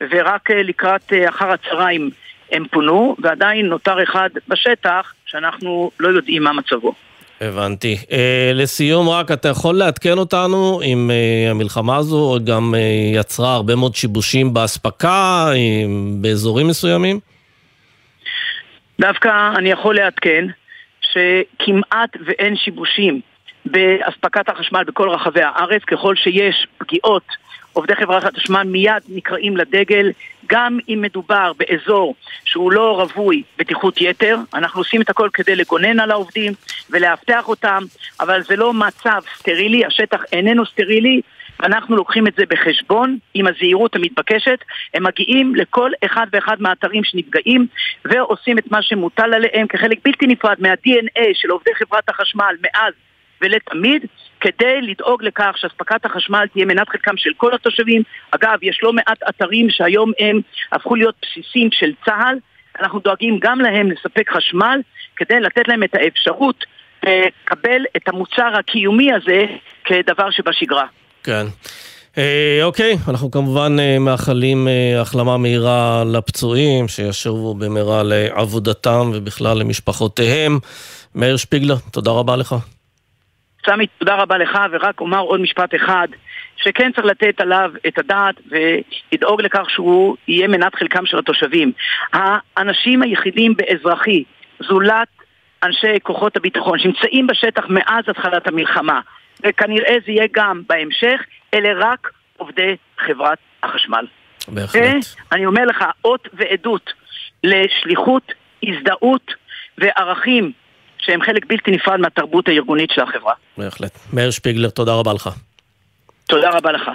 ורק לקראת אחר הצהריים הם פונו, ועדיין נותר אחד בשטח שאנחנו לא יודעים מה מצבו. הבנתי. Uh, לסיום רק, אתה יכול לעדכן אותנו אם uh, המלחמה הזו גם uh, יצרה הרבה מאוד שיבושים באספקה, uh, באזורים מסוימים? דווקא אני יכול לעדכן שכמעט ואין שיבושים באספקת החשמל בכל רחבי הארץ, ככל שיש פגיעות עובדי חברת החשמל מיד נקראים לדגל, גם אם מדובר באזור שהוא לא רווי בטיחות יתר, אנחנו עושים את הכל כדי לגונן על העובדים ולאבטח אותם, אבל זה לא מצב סטרילי, השטח איננו סטרילי, ואנחנו לוקחים את זה בחשבון עם הזהירות המתבקשת. הם מגיעים לכל אחד ואחד מהאתרים שנפגעים ועושים את מה שמוטל עליהם כחלק בלתי נפרד מה-DNA של עובדי חברת החשמל מאז ולתמיד, כדי לדאוג לכך שאספקת החשמל תהיה מנת חלקם של כל התושבים. אגב, יש לא מעט אתרים שהיום הם הפכו להיות בסיסים של צה"ל, אנחנו דואגים גם להם לספק חשמל, כדי לתת להם את האפשרות לקבל את המוצר הקיומי הזה כדבר שבשגרה. כן. אה, אוקיי, אנחנו כמובן אה, מאחלים אה, החלמה מהירה לפצועים, שישובו במהרה לעבודתם ובכלל למשפחותיהם. מאיר שפיגלר, תודה רבה לך. סמי, תודה רבה לך, ורק אומר עוד משפט אחד, שכן צריך לתת עליו את הדעת ולדאוג לכך שהוא יהיה מנת חלקם של התושבים. האנשים היחידים באזרחי, זולת אנשי כוחות הביטחון, שנמצאים בשטח מאז התחלת המלחמה, וכנראה זה יהיה גם בהמשך, אלה רק עובדי חברת החשמל. בהחלט. ואני אומר לך, אות ועדות לשליחות, הזדהות וערכים שהם חלק בלתי נפרד מהתרבות הארגונית של החברה. בהחלט. מאיר שפיגלר, תודה רבה לך. תודה רבה לך.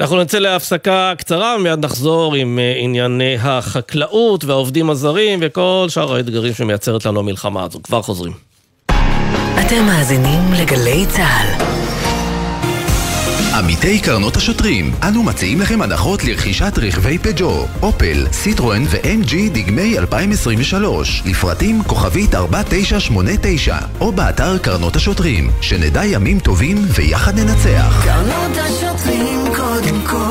אנחנו נצא להפסקה קצרה, ומיד נחזור עם אה, ענייני החקלאות והעובדים הזרים וכל שאר האתגרים שמייצרת לנו המלחמה הזו. כבר חוזרים. אתם מאזינים לגלי צה"ל. עמיתי קרנות השוטרים, אנו מציעים לכם הנחות לרכישת רכבי פג'ו, אופל, סיטרואן ו-MG דגמי 2023, לפרטים כוכבית 4989, או באתר קרנות השוטרים, שנדע ימים טובים ויחד ננצח. קרנות השוטרים קודם כל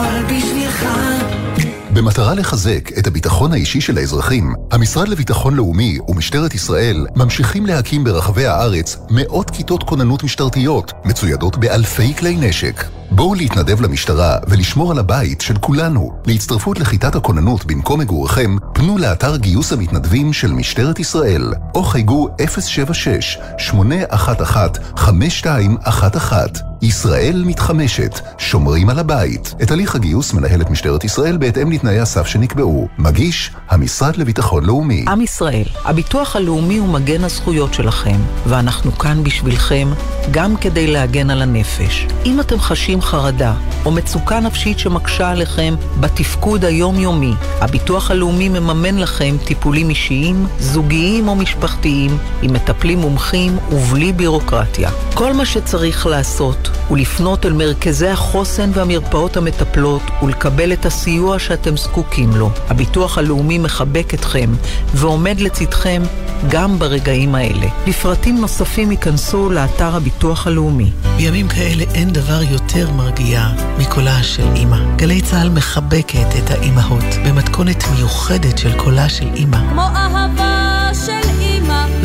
במטרה לחזק את הביטחון האישי של האזרחים, המשרד לביטחון לאומי ומשטרת ישראל ממשיכים להקים ברחבי הארץ מאות כיתות כוננות משטרתיות, מצוידות באלפי כלי נשק. בואו להתנדב למשטרה ולשמור על הבית של כולנו. להצטרפות לכיתת הכוננות במקום מגוריכם, פנו לאתר גיוס המתנדבים של משטרת ישראל, או חייגו 076-811-5211. ישראל מתחמשת, שומרים על הבית. את הליך הגיוס מנהלת משטרת ישראל בהתאם לתנאי הסף שנקבעו. מגיש, המשרד לביטחון לאומי. עם ישראל, הביטוח הלאומי הוא מגן הזכויות שלכם, ואנחנו כאן בשבילכם, גם כדי להגן על הנפש. אם אתם חשים חרדה או מצוקה נפשית שמקשה עליכם בתפקוד היומיומי, הביטוח הלאומי מממן לכם טיפולים אישיים, זוגיים או משפחתיים, עם מטפלים מומחים ובלי בירוקרטיה. כל מה שצריך לעשות הוא לפנות אל מרכזי החוסן והמרפאות המטפלות ולקבל את הסיוע שאתם זקוקים לו. הביטוח הלאומי מחבק אתכם ועומד לצדכם גם ברגעים האלה. לפרטים נוספים ייכנסו לאתר הביטוח הלאומי. בימים כאלה אין דבר יותר מרגיע מקולה של אימא. גלי צה"ל מחבקת את האימהות במתכונת מיוחדת של קולה של אימא. כמו אהבה של אימא.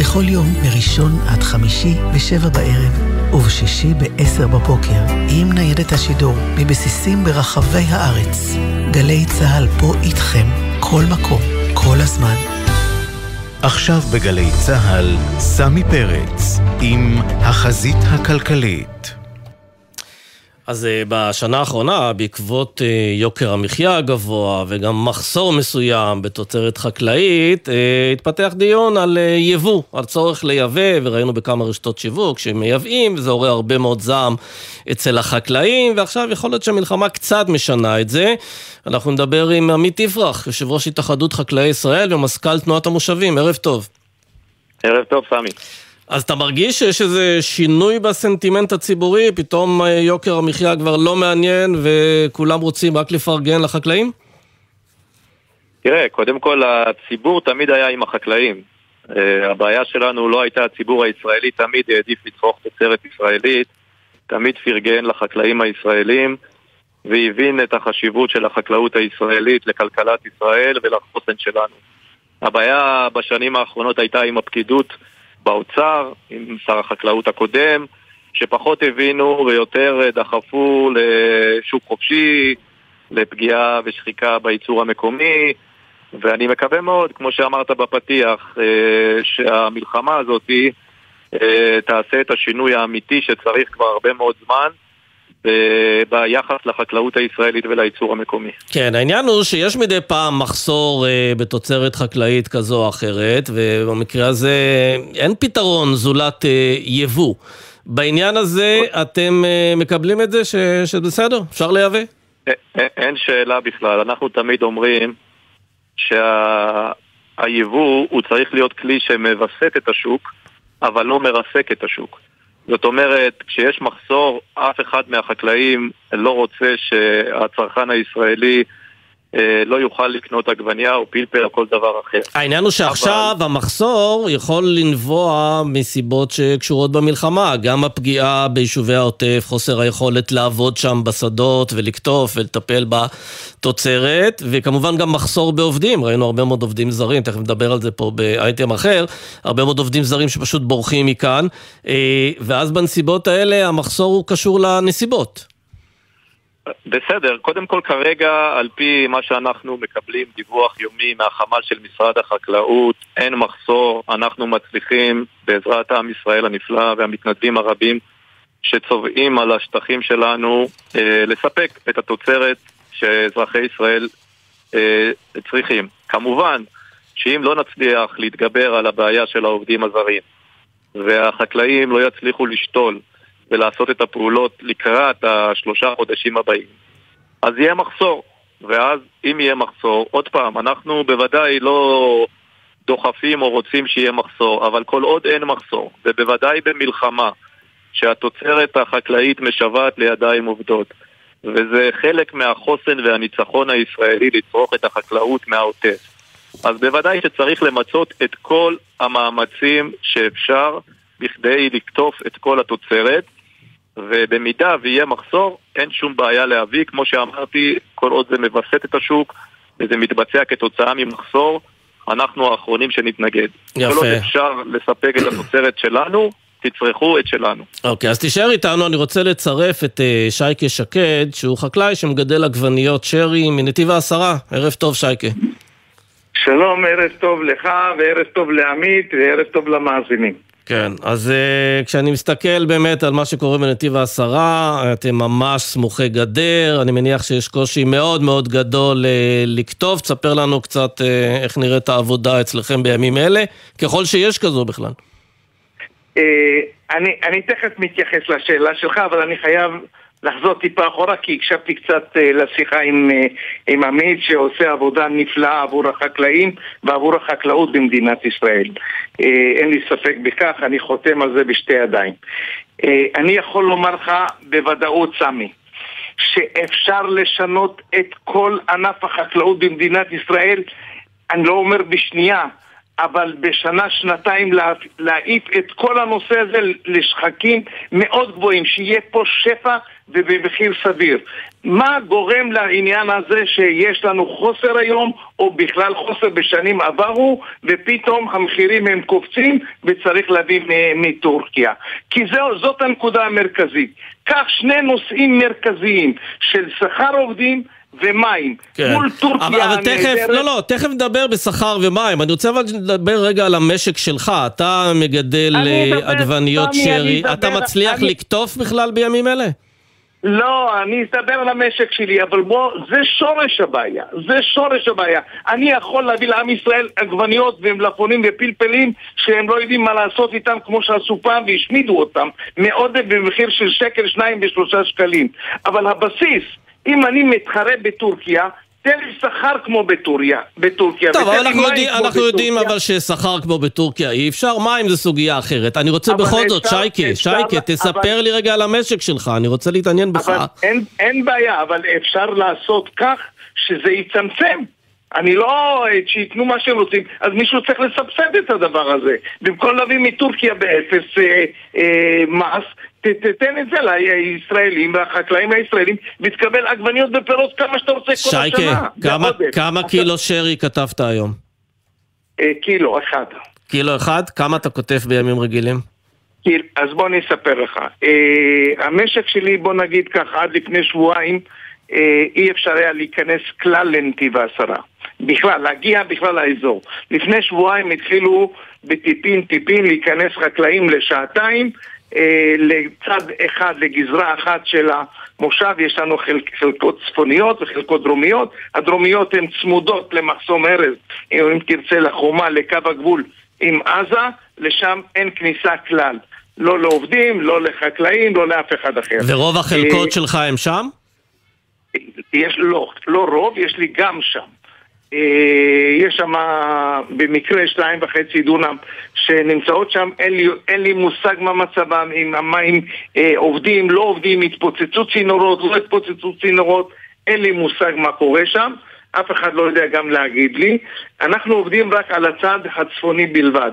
בכל יום, מראשון עד חמישי, בשבע בערב, ובשישי בעשר בבוקר, עם ניידת השידור, מבסיסים ברחבי הארץ. גלי צה"ל פה איתכם, כל מקום, כל הזמן. עכשיו בגלי צה"ל, סמי פרץ, עם החזית הכלכלית. אז uh, בשנה האחרונה, בעקבות uh, יוקר המחיה הגבוה וגם מחסור מסוים בתוצרת חקלאית, uh, התפתח דיון על יבוא, על צורך לייבא, וראינו בכמה רשתות שיווק שמייבאים, וזה עורר הרבה מאוד זעם אצל החקלאים, ועכשיו יכול להיות שהמלחמה קצת משנה את זה. אנחנו נדבר עם עמית יפרח, יושב ראש התאחדות חקלאי ישראל ומזכ"ל תנועת המושבים, ערב טוב. ערב טוב, סמי. אז אתה מרגיש שיש איזה שינוי בסנטימנט הציבורי? פתאום אה, יוקר המחיה כבר לא מעניין וכולם רוצים רק לפרגן לחקלאים? תראה, קודם כל הציבור תמיד היה עם החקלאים. אה, הבעיה שלנו לא הייתה הציבור הישראלי, תמיד העדיף לצרוך תוצרת ישראלית, תמיד פרגן לחקלאים הישראלים, והבין את החשיבות של החקלאות הישראלית לכלכלת ישראל ולחוסן שלנו. הבעיה בשנים האחרונות הייתה עם הפקידות באוצר, עם שר החקלאות הקודם, שפחות הבינו ויותר דחפו לשוק חופשי, לפגיעה ושחיקה בייצור המקומי, ואני מקווה מאוד, כמו שאמרת בפתיח, אה, שהמלחמה הזאת אה, תעשה את השינוי האמיתי שצריך כבר הרבה מאוד זמן. ביחס לחקלאות הישראלית ולייצור המקומי. כן, העניין הוא שיש מדי פעם מחסור אה, בתוצרת חקלאית כזו או אחרת, ובמקרה הזה אין פתרון זולת אה, יבוא. בעניין הזה אתם אה, מקבלים את זה ש, שבסדר, אפשר לייבא? אין, אין שאלה בכלל, אנחנו תמיד אומרים שהיבוא הוא צריך להיות כלי שמווסת את השוק, אבל לא מרסק את השוק. זאת אומרת, כשיש מחסור, אף אחד מהחקלאים לא רוצה שהצרכן הישראלי לא יוכל לקנות עגבנייה או פלפל או כל דבר אחר. העניין הוא שעכשיו אבל... המחסור יכול לנבוע מסיבות שקשורות במלחמה, גם הפגיעה ביישובי העוטף, חוסר היכולת לעבוד שם בשדות ולקטוף ולטפל בתוצרת, וכמובן גם מחסור בעובדים, ראינו הרבה מאוד עובדים זרים, תכף נדבר על זה פה באייטם אחר, הרבה מאוד עובדים זרים שפשוט בורחים מכאן, אה, ואז בנסיבות האלה המחסור הוא קשור לנסיבות. בסדר, קודם כל כרגע, על פי מה שאנחנו מקבלים דיווח יומי מהחמ"ל של משרד החקלאות, אין מחסור, אנחנו מצליחים בעזרת עם ישראל הנפלא והמתנדבים הרבים שצובעים על השטחים שלנו אה, לספק את התוצרת שאזרחי ישראל אה, צריכים. כמובן שאם לא נצליח להתגבר על הבעיה של העובדים הזרים והחקלאים לא יצליחו לשתול ולעשות את הפעולות לקראת השלושה חודשים הבאים, אז יהיה מחסור. ואז אם יהיה מחסור, עוד פעם, אנחנו בוודאי לא דוחפים או רוצים שיהיה מחסור, אבל כל עוד אין מחסור, ובוודאי במלחמה, שהתוצרת החקלאית משוועת לידיים עובדות, וזה חלק מהחוסן והניצחון הישראלי לצרוך את החקלאות מהעוטף. אז בוודאי שצריך למצות את כל המאמצים שאפשר בכדי לקטוף את כל התוצרת, ובמידה ויהיה מחסור, אין שום בעיה להביא. כמו שאמרתי, כל עוד זה מווסת את השוק וזה מתבצע כתוצאה ממחסור, אנחנו האחרונים שנתנגד. יפה. כל עוד אפשר לספק את התוצרת שלנו, תצרכו את שלנו. אוקיי, okay, אז תישאר איתנו, אני רוצה לצרף את uh, שייקה שקד, שהוא חקלאי שמגדל עגבניות שרי מנתיב העשרה. ערב טוב, שייקה. שלום, ערב טוב לך, וערב טוב לעמית, וערב טוב למאזינים. כן, אז uh, כשאני מסתכל באמת על מה שקורה בנתיב העשרה, אתם ממש סמוכי גדר, אני מניח שיש קושי מאוד מאוד גדול uh, לכתוב, תספר לנו קצת uh, איך נראית העבודה אצלכם בימים אלה, ככל שיש כזו בכלל. Uh, אני, אני תכף מתייחס לשאלה שלך, אבל אני חייב לחזור טיפה אחורה כי הקשבתי קצת uh, לשיחה עם, uh, עם עמית שעושה עבודה נפלאה עבור החקלאים ועבור החקלאות במדינת ישראל. Uh, אין לי ספק בכך, אני חותם על זה בשתי ידיים. אני יכול לומר לך בוודאות, סמי, שאפשר לשנות את כל ענף החקלאות במדינת ישראל, אני לא אומר בשנייה, אבל בשנה, שנתיים להעיף את כל הנושא הזה לשחקים מאוד גבוהים, שיהיה פה שפע ובמחיר סביר. מה גורם לעניין הזה שיש לנו חוסר היום, או בכלל חוסר בשנים עברו, ופתאום המחירים הם קופצים וצריך להביא מטורקיה? כי זו, זאת הנקודה המרכזית. כך שני נושאים מרכזיים של שכר עובדים ומים כן. מול טורקיה אבל, אבל תכף, לא, לא, תכף נדבר בשכר ומים. אני רוצה אבל לדבר רגע על המשק שלך. אתה מגדל אה, עגבניות שרי, אתה מצליח אני... לקטוף בכלל בימים אלה? לא, אני אסתבר על המשק שלי, אבל בוא, זה שורש הבעיה, זה שורש הבעיה. אני יכול להביא לעם ישראל עגבניות ומלפונים ופלפלים שהם לא יודעים מה לעשות איתם כמו שעשו פעם והשמידו אותם מעודף במחיר של שקל, שניים ושלושה שקלים. אבל הבסיס, אם אני מתחרה בטורקיה, תן לי שכר כמו בטוריה, בטורקיה. טוב, אבל אנחנו, יודע, אנחנו יודעים אבל ששכר כמו בטורקיה אי אפשר, מים זה סוגיה אחרת. אני רוצה בכל זאת, שייקה, שייקה, תספר אבל... לי רגע על המשק שלך, אני רוצה להתעניין בך. אין, אין בעיה, אבל אפשר לעשות כך שזה יצמצם. אני לא... שייתנו מה שהם רוצים, אז מישהו צריך לסבסד את הדבר הזה. במקום להביא מטורקיה באפס אה, אה, מס, תתן את זה לישראלים והחקלאים הישראלים ותקבל עגבניות ופירות כמה שאתה רוצה כל השנה. שייקה, כמה, כמה קילו שרי כתבת היום? אה, קילו אחד. קילו אחד? כמה אתה כותב בימים רגילים? אז בוא אני אספר לך. אה, המשק שלי, בוא נגיד ככה, עד לפני שבועיים אה, אי אפשר היה להיכנס כלל לנתיב העשרה. בכלל, להגיע בכלל לאזור. לפני שבועיים התחילו בטיפין טיפין להיכנס חקלאים לשעתיים לצד אחד, לגזרה אחת של המושב, יש לנו חלק, חלקות צפוניות וחלקות דרומיות. הדרומיות הן צמודות למחסום ארז, אם תרצה לחומה, לקו הגבול עם עזה, לשם אין כניסה כלל. לא לעובדים, לא לחקלאים, לא לאף אחד אחר. ורוב החלקות אה, שלך הם שם? יש, לא, לא רוב, יש לי גם שם. אה, יש שם במקרה שתיים וחצי דונם שנמצאות שם, אין לי, אין לי מושג מה מצבם, אם המים אה, עובדים, לא עובדים, התפוצצו צינורות, לא התפוצצו צינורות, אין לי מושג מה קורה שם, אף אחד לא יודע גם להגיד לי. אנחנו עובדים רק על הצד הצפוני בלבד.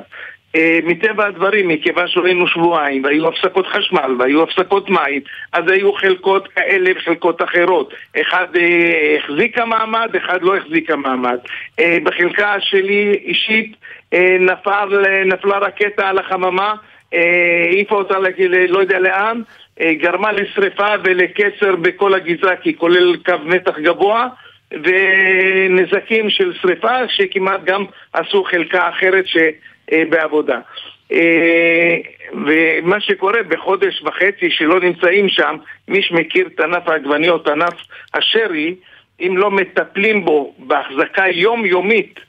אה, מטבע הדברים, מכיוון שהיינו שבועיים, והיו הפסקות חשמל, והיו הפסקות מים, אז היו חלקות כאלה וחלקות אחרות. אחד אה, החזיקה מעמד, אחד לא החזיקה מעמד. אה, בחלקה שלי אישית אה, נפל, נפלה רקטה על החממה, אה, העיפה אה, אותה לא יודע לאן, אה, גרמה לשריפה ולקצר בכל הגזרה, כי כולל קו מתח גבוה. ונזקים של שריפה שכמעט גם עשו חלקה אחרת ש... אה, בעבודה. אה, ומה שקורה בחודש וחצי שלא נמצאים שם, מי שמכיר את ענף העגבניות, ענף השרי, אם לא מטפלים בו בהחזקה יומיומית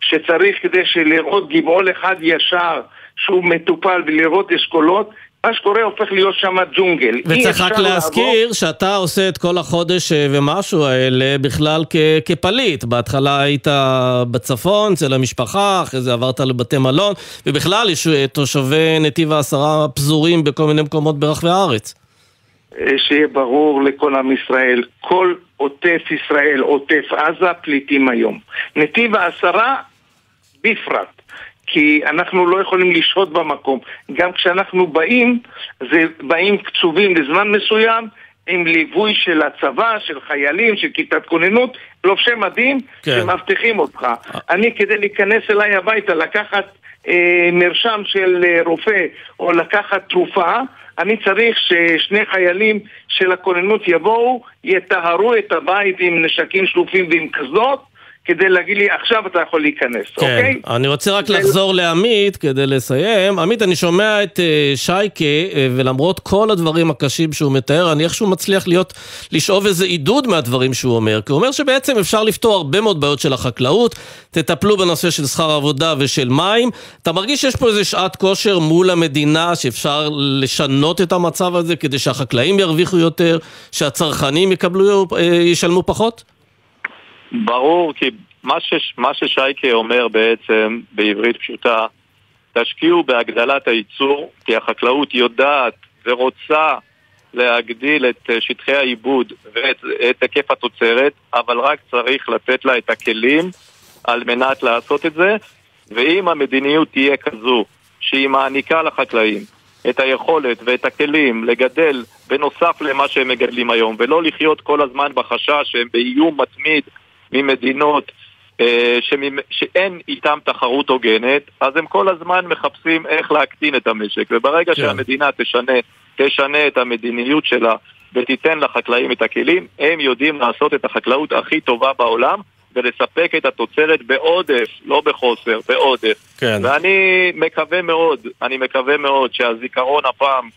שצריך כדי שלראות גבעול אחד ישר שהוא מטופל ולראות אשכולות, מה שקורה הופך להיות שם ג'ונגל. וצריך רק להזכיר לעבור... שאתה עושה את כל החודש אה, ומשהו האלה בכלל כ- כפליט. בהתחלה היית בצפון, אצל המשפחה, אחרי זה עברת לבתי מלון, ובכלל יש אה, תושבי נתיב העשרה פזורים בכל מיני מקומות ברחבי הארץ. אה, שיהיה ברור לכל עם ישראל, כל עוטף ישראל, עוטף עזה, פליטים היום. נתיב העשרה בפרט. כי אנחנו לא יכולים לשהות במקום. גם כשאנחנו באים, זה באים קצובים לזמן מסוים, עם ליווי של הצבא, של חיילים, של כיתת כוננות, לובשי מדים, כן. שמאבטחים אותך. אני כדי להיכנס אליי הביתה, לקחת אה, מרשם של אה, רופא או לקחת תרופה, אני צריך ששני חיילים של הכוננות יבואו, יטהרו את הבית עם נשקים שלופים ועם קסדות, כדי להגיד לי, עכשיו אתה יכול להיכנס, כן. אוקיי? אני רוצה רק לחזור לעמית כדי לסיים. עמית, אני שומע את uh, שייקה, uh, ולמרות כל הדברים הקשים שהוא מתאר, אני איכשהו מצליח להיות, לשאוב איזה עידוד מהדברים שהוא אומר. כי הוא אומר שבעצם אפשר לפתור הרבה מאוד בעיות של החקלאות, תטפלו בנושא של שכר עבודה ושל מים. אתה מרגיש שיש פה איזה שעת כושר מול המדינה, שאפשר לשנות את המצב הזה כדי שהחקלאים ירוויחו יותר, שהצרכנים יקבלו, uh, ישלמו פחות? ברור, כי מה, ש, מה ששייקה אומר בעצם, בעברית פשוטה, תשקיעו בהגדלת הייצור, כי החקלאות יודעת ורוצה להגדיל את אה, שטחי העיבוד ואת את היקף התוצרת, אבל רק צריך לתת לה את הכלים על מנת לעשות את זה, ואם המדיניות תהיה כזו שהיא מעניקה לחקלאים את היכולת ואת הכלים לגדל בנוסף למה שהם מגדלים היום, ולא לחיות כל הזמן בחשש שהם באיום מתמיד ממדינות אה, שממ... שאין איתם תחרות הוגנת, אז הם כל הזמן מחפשים איך להקטין את המשק. וברגע כן. שהמדינה תשנה, תשנה את המדיניות שלה ותיתן לחקלאים את הכלים, הם יודעים לעשות את החקלאות הכי טובה בעולם. ולספק את התוצרת בעודף, לא בחוסר, בעודף. כן. ואני מקווה מאוד, אני מקווה מאוד שהזיכרון הפעם,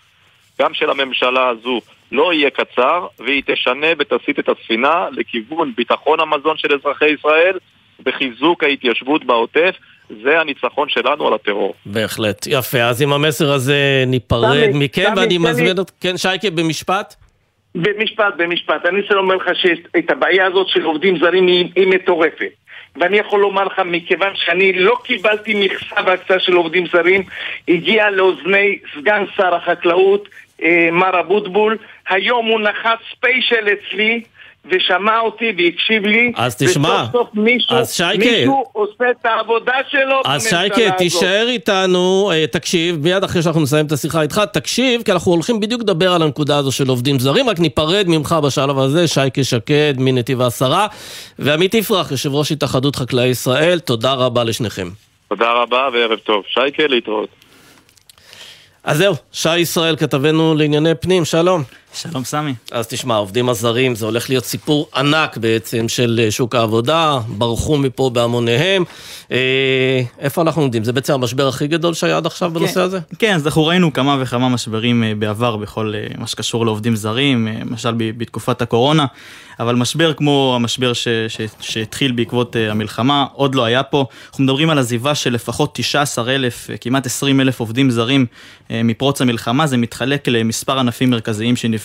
גם של הממשלה הזו, לא יהיה קצר, והיא תשנה ותסיט את הספינה לכיוון ביטחון המזון של אזרחי ישראל וחיזוק ההתיישבות בעוטף. זה הניצחון שלנו על הטרור. בהחלט. יפה, אז עם המסר הזה ניפרד מכם, ואני מזמין את... כן, שייקה, במשפט? במשפט, במשפט. אני רוצה לומר לך שאת הבעיה הזאת של עובדים זרים היא, היא מטורפת. ואני יכול לומר לך, מכיוון שאני לא קיבלתי מכסה והקצאה של עובדים זרים, הגיע לאוזני סגן שר החקלאות, אה, מר אבוטבול, היום הוא נחת ספיישל אצלי ושמע אותי והקשיב לי. אז תשמע, וסוף סוף מישהו, אז שייקה, מישהו עושה את העבודה שלו אז שייקה, הזאת. תישאר איתנו, אה, תקשיב, מיד אחרי שאנחנו נסיים את השיחה איתך, תקשיב, כי אנחנו הולכים בדיוק לדבר על הנקודה הזו של עובדים זרים, רק ניפרד ממך בשלב הזה, שייקה שקד מנתיב העשרה, ועמית יפרח, יושב ראש התאחדות חקלאי ישראל, תודה רבה לשניכם. תודה רבה וערב טוב. שייקה, להתראות. אז זהו, שי ישראל, כתבנו לענייני פנים, שלום. שלום סמי. אז תשמע, העובדים הזרים, זה הולך להיות סיפור ענק בעצם של אה, שוק העבודה, ברחו מפה בהמוניהם. אה, איפה אנחנו עומדים? זה בעצם המשבר הכי גדול שהיה עד עכשיו בנושא כן, הזה? כן, אז אנחנו ראינו כמה וכמה משברים אה, בעבר בכל אה, מה שקשור לעובדים זרים, למשל בתקופת הקורונה, אבל משבר כמו המשבר ש, ש, שהתחיל בעקבות המלחמה, עוד לא היה פה. אנחנו מדברים על עזיבה של לפחות 19 אלף, כמעט 20 אלף עובדים זרים מפרוץ המלחמה, זה מתחלק למספר ענפים מרכזיים שנפגעו,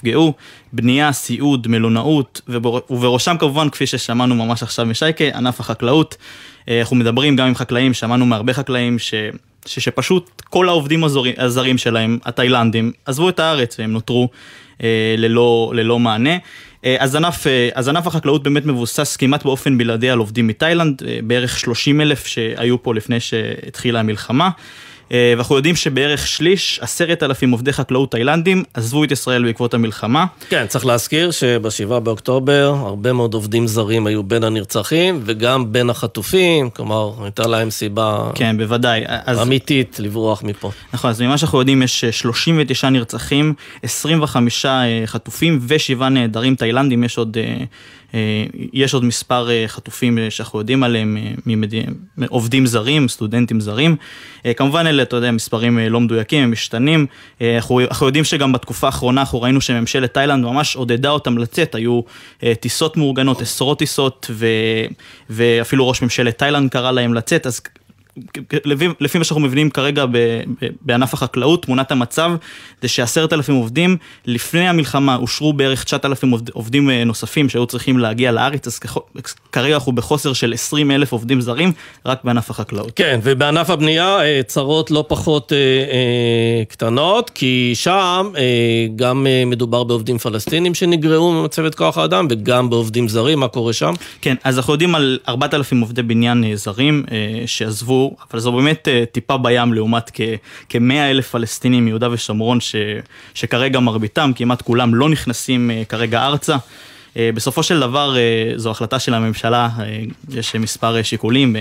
בנייה, סיעוד, מלונאות, ובר- ובראשם כמובן, כפי ששמענו ממש עכשיו משייקה, ענף החקלאות. אה, אנחנו מדברים גם עם חקלאים, שמענו מהרבה חקלאים ש... ש- שפשוט כל העובדים הזורים, הזרים שלהם, התאילנדים, עזבו את הארץ והם נותרו אה, ללא, ללא מענה. אה, אז ענף, אה, אז ענף החקלאות באמת מבוסס כמעט באופן בלעדי על עובדים מתאילנד, בערך 30 אלף שהיו פה לפני שהתחילה המלחמה. אה, ואנחנו יודעים שבערך שליש, עשרת אלפים עובדי חקלאות תאילנדים, עזבו את ישראל בעקבות המלחמה. כן, צריך להזכיר שבשבעה באוקטובר הרבה מאוד עובדים זרים היו בין הנרצחים וגם בין החטופים, כלומר, הייתה להם סיבה כן, בוודאי. אז... אמיתית לברוח מפה. נכון, אז ממה שאנחנו יודעים יש אה, 39 נרצחים, 25 אה, חטופים ושבעה נעדרים תאילנדים, יש עוד, אה, אה, יש עוד מספר אה, חטופים אה, שאנחנו יודעים עליהם, אה, ממד... עובדים זרים, סטודנטים זרים. אה, כמובן אלה, אתה יודע, מספרים אה, לא מדויקים, הם משתנים. אה, אנחנו, אנחנו יודעים שגם בתקופה האחרונה אנחנו ראינו שממשלת תאילנד ממש עודדה אותם לצאת, היו אה, טיסות מאורגנות, עשרות טיסות, ו... ואפילו ראש ממשלת תאילנד קרא להם לצאת, אז לפי, לפי מה שאנחנו מבינים כרגע ב, ב, בענף החקלאות, תמונת המצב זה שעשרת אלפים עובדים, לפני המלחמה אושרו בערך 9,000 עובד, עובדים אה, נוספים שהיו צריכים להגיע לארץ, אז כרגע אנחנו בחוסר של 20 אלף עובדים זרים רק בענף החקלאות. כן, ובענף הבנייה אה, צרות לא פחות אה, אה, קטנות, כי שם אה, גם מדובר בעובדים פלסטינים שנגרעו ממצבת כוח האדם וגם בעובדים זרים, מה קורה שם? כן, אז אנחנו יודעים על 4,000 עובדי בניין זרים אה, שעזבו, אבל זו באמת אה, טיפה בים לעומת כ-100 אלף פלסטינים מיהודה ושומרון, ש, שכרגע מרביתם, כמעט כולם לא נכנסים אה, כרגע ארצה. אה, בסופו של דבר זו החלטה של הממשלה, יש מספר שיקולים,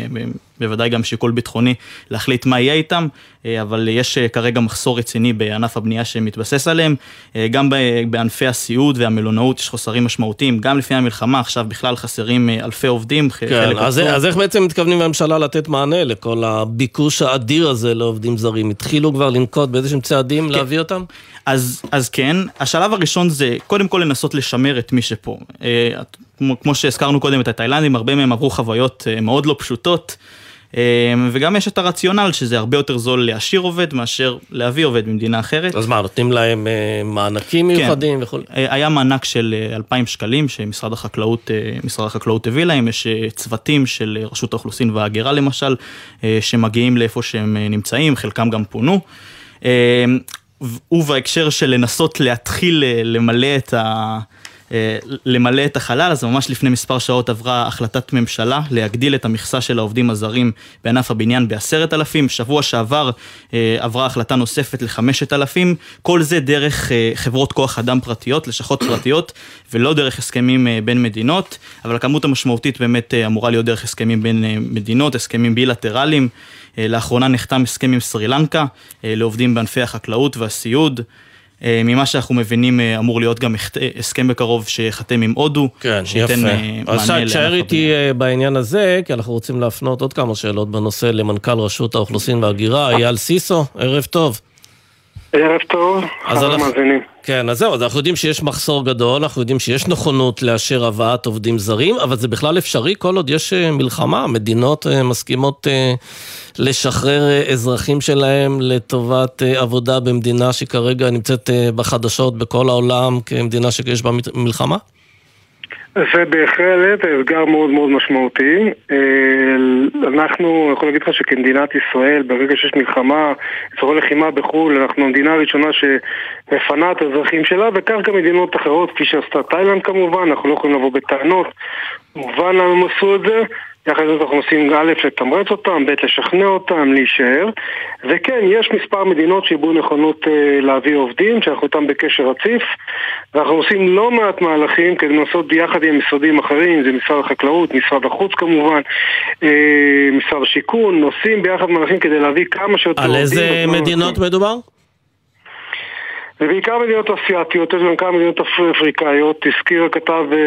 בוודאי גם שיקול ביטחוני להחליט מה יהיה איתם, אה, אבל יש אה, כרגע מחסור רציני בענף הבנייה שמתבסס עליהם, אה, גם בענפי הסיעוד והמלונאות יש חוסרים משמעותיים, גם לפני המלחמה, עכשיו בכלל חסרים אלפי עובדים, כן, אז, עצום. אז איך בעצם מתכוונים בממשלה לתת מענה לכל הביקוש האדיר הזה לעובדים זרים? התחילו כבר לנקוט באיזשהם צעדים להביא אותם? אז, אז כן, השלב הראשון זה קודם כל לנסות לשמר את מי שפה. כמו, כמו שהזכרנו קודם את התאילנדים, הרבה מהם עברו חוויות אה, מאוד לא פשוטות. אה, וגם יש את הרציונל שזה הרבה יותר זול להשאיר עובד מאשר להביא עובד ממדינה אחרת. אז מה, נותנים להם אה, מענקים מיוחדים כן. וכו'? היה מענק של אה, 2,000 שקלים שמשרד החקלאות, משרד החקלאות הביא להם, יש צוותים של רשות האוכלוסין וההגירה למשל, שמגיעים לאיפה שהם נמצאים, חלקם גם פונו. ובהקשר של לנסות להתחיל למלא את ה... אה, למלא את החלל, אז ממש לפני מספר שעות עברה החלטת ממשלה להגדיל את המכסה של העובדים הזרים בענף הבניין בעשרת אלפים, שבוע שעבר אה, עברה החלטה נוספת לחמשת אלפים, כל זה דרך אה, חברות כוח אדם פרטיות, לשכות פרטיות, ולא דרך הסכמים בין מדינות, אבל הכמות המשמעותית באמת אמורה להיות דרך הסכמים בין מדינות, הסכמים בילטרליים. לאחרונה נחתם הסכם עם סרי לעובדים בענפי החקלאות והסיעוד. אה, ממה שאנחנו מבינים אה, אמור להיות גם הח- הסכם בקרוב שייחתם עם הודו, כן, שייתן יפה. אה, אז מענה לענף תשאר איתי אה, בעניין הזה, כי אנחנו רוצים להפנות עוד כמה שאלות בנושא למנכ"ל רשות האוכלוסין וההגירה, אייל סיסו, ערב טוב. ערב טוב, אז אנחנו- מאזינים. כן, אז זהו, אז אנחנו יודעים שיש מחסור גדול, אנחנו יודעים שיש נכונות לאשר הבאת עובדים זרים, אבל זה בכלל אפשרי כל עוד יש אה, מלחמה, מדינות אה, מסכימות אה, לשחרר אזרחים שלהם לטובת עבודה במדינה שכרגע נמצאת בחדשות בכל העולם כמדינה שיש בה מלחמה? זה בהחלט אתגר מאוד מאוד משמעותי. אה, אנחנו, אני יכול להגיד לך שכמדינת ישראל, ברגע שיש מלחמה, אזורי לחימה בחו"ל, אנחנו המדינה הראשונה שמפנה את האזרחים שלה, וכך גם מדינות אחרות, כפי שעשתה תאילנד כמובן, אנחנו לא יכולים לבוא בטענות. מובן למה הם עשו את זה. יחד עם זאת אנחנו מנסים א', לתמרץ אותם, ב', לשכנע אותם, להישאר. וכן, יש מספר מדינות שהביעו נכונות אה, להביא עובדים, שאנחנו איתם בקשר רציף. ואנחנו עושים לא מעט מהלכים כדי לנסות ביחד עם משרדים אחרים, זה משרד החקלאות, משרד החוץ כמובן, אה, משרד השיכון, עושים ביחד מהלכים כדי להביא כמה שיותר על עובדים. איזה מדינות מדובר? ובעיקר מדינות אסיאתיות, יש גם כמה מדינות אפ- אפריקאיות, הזכיר הכתב אה,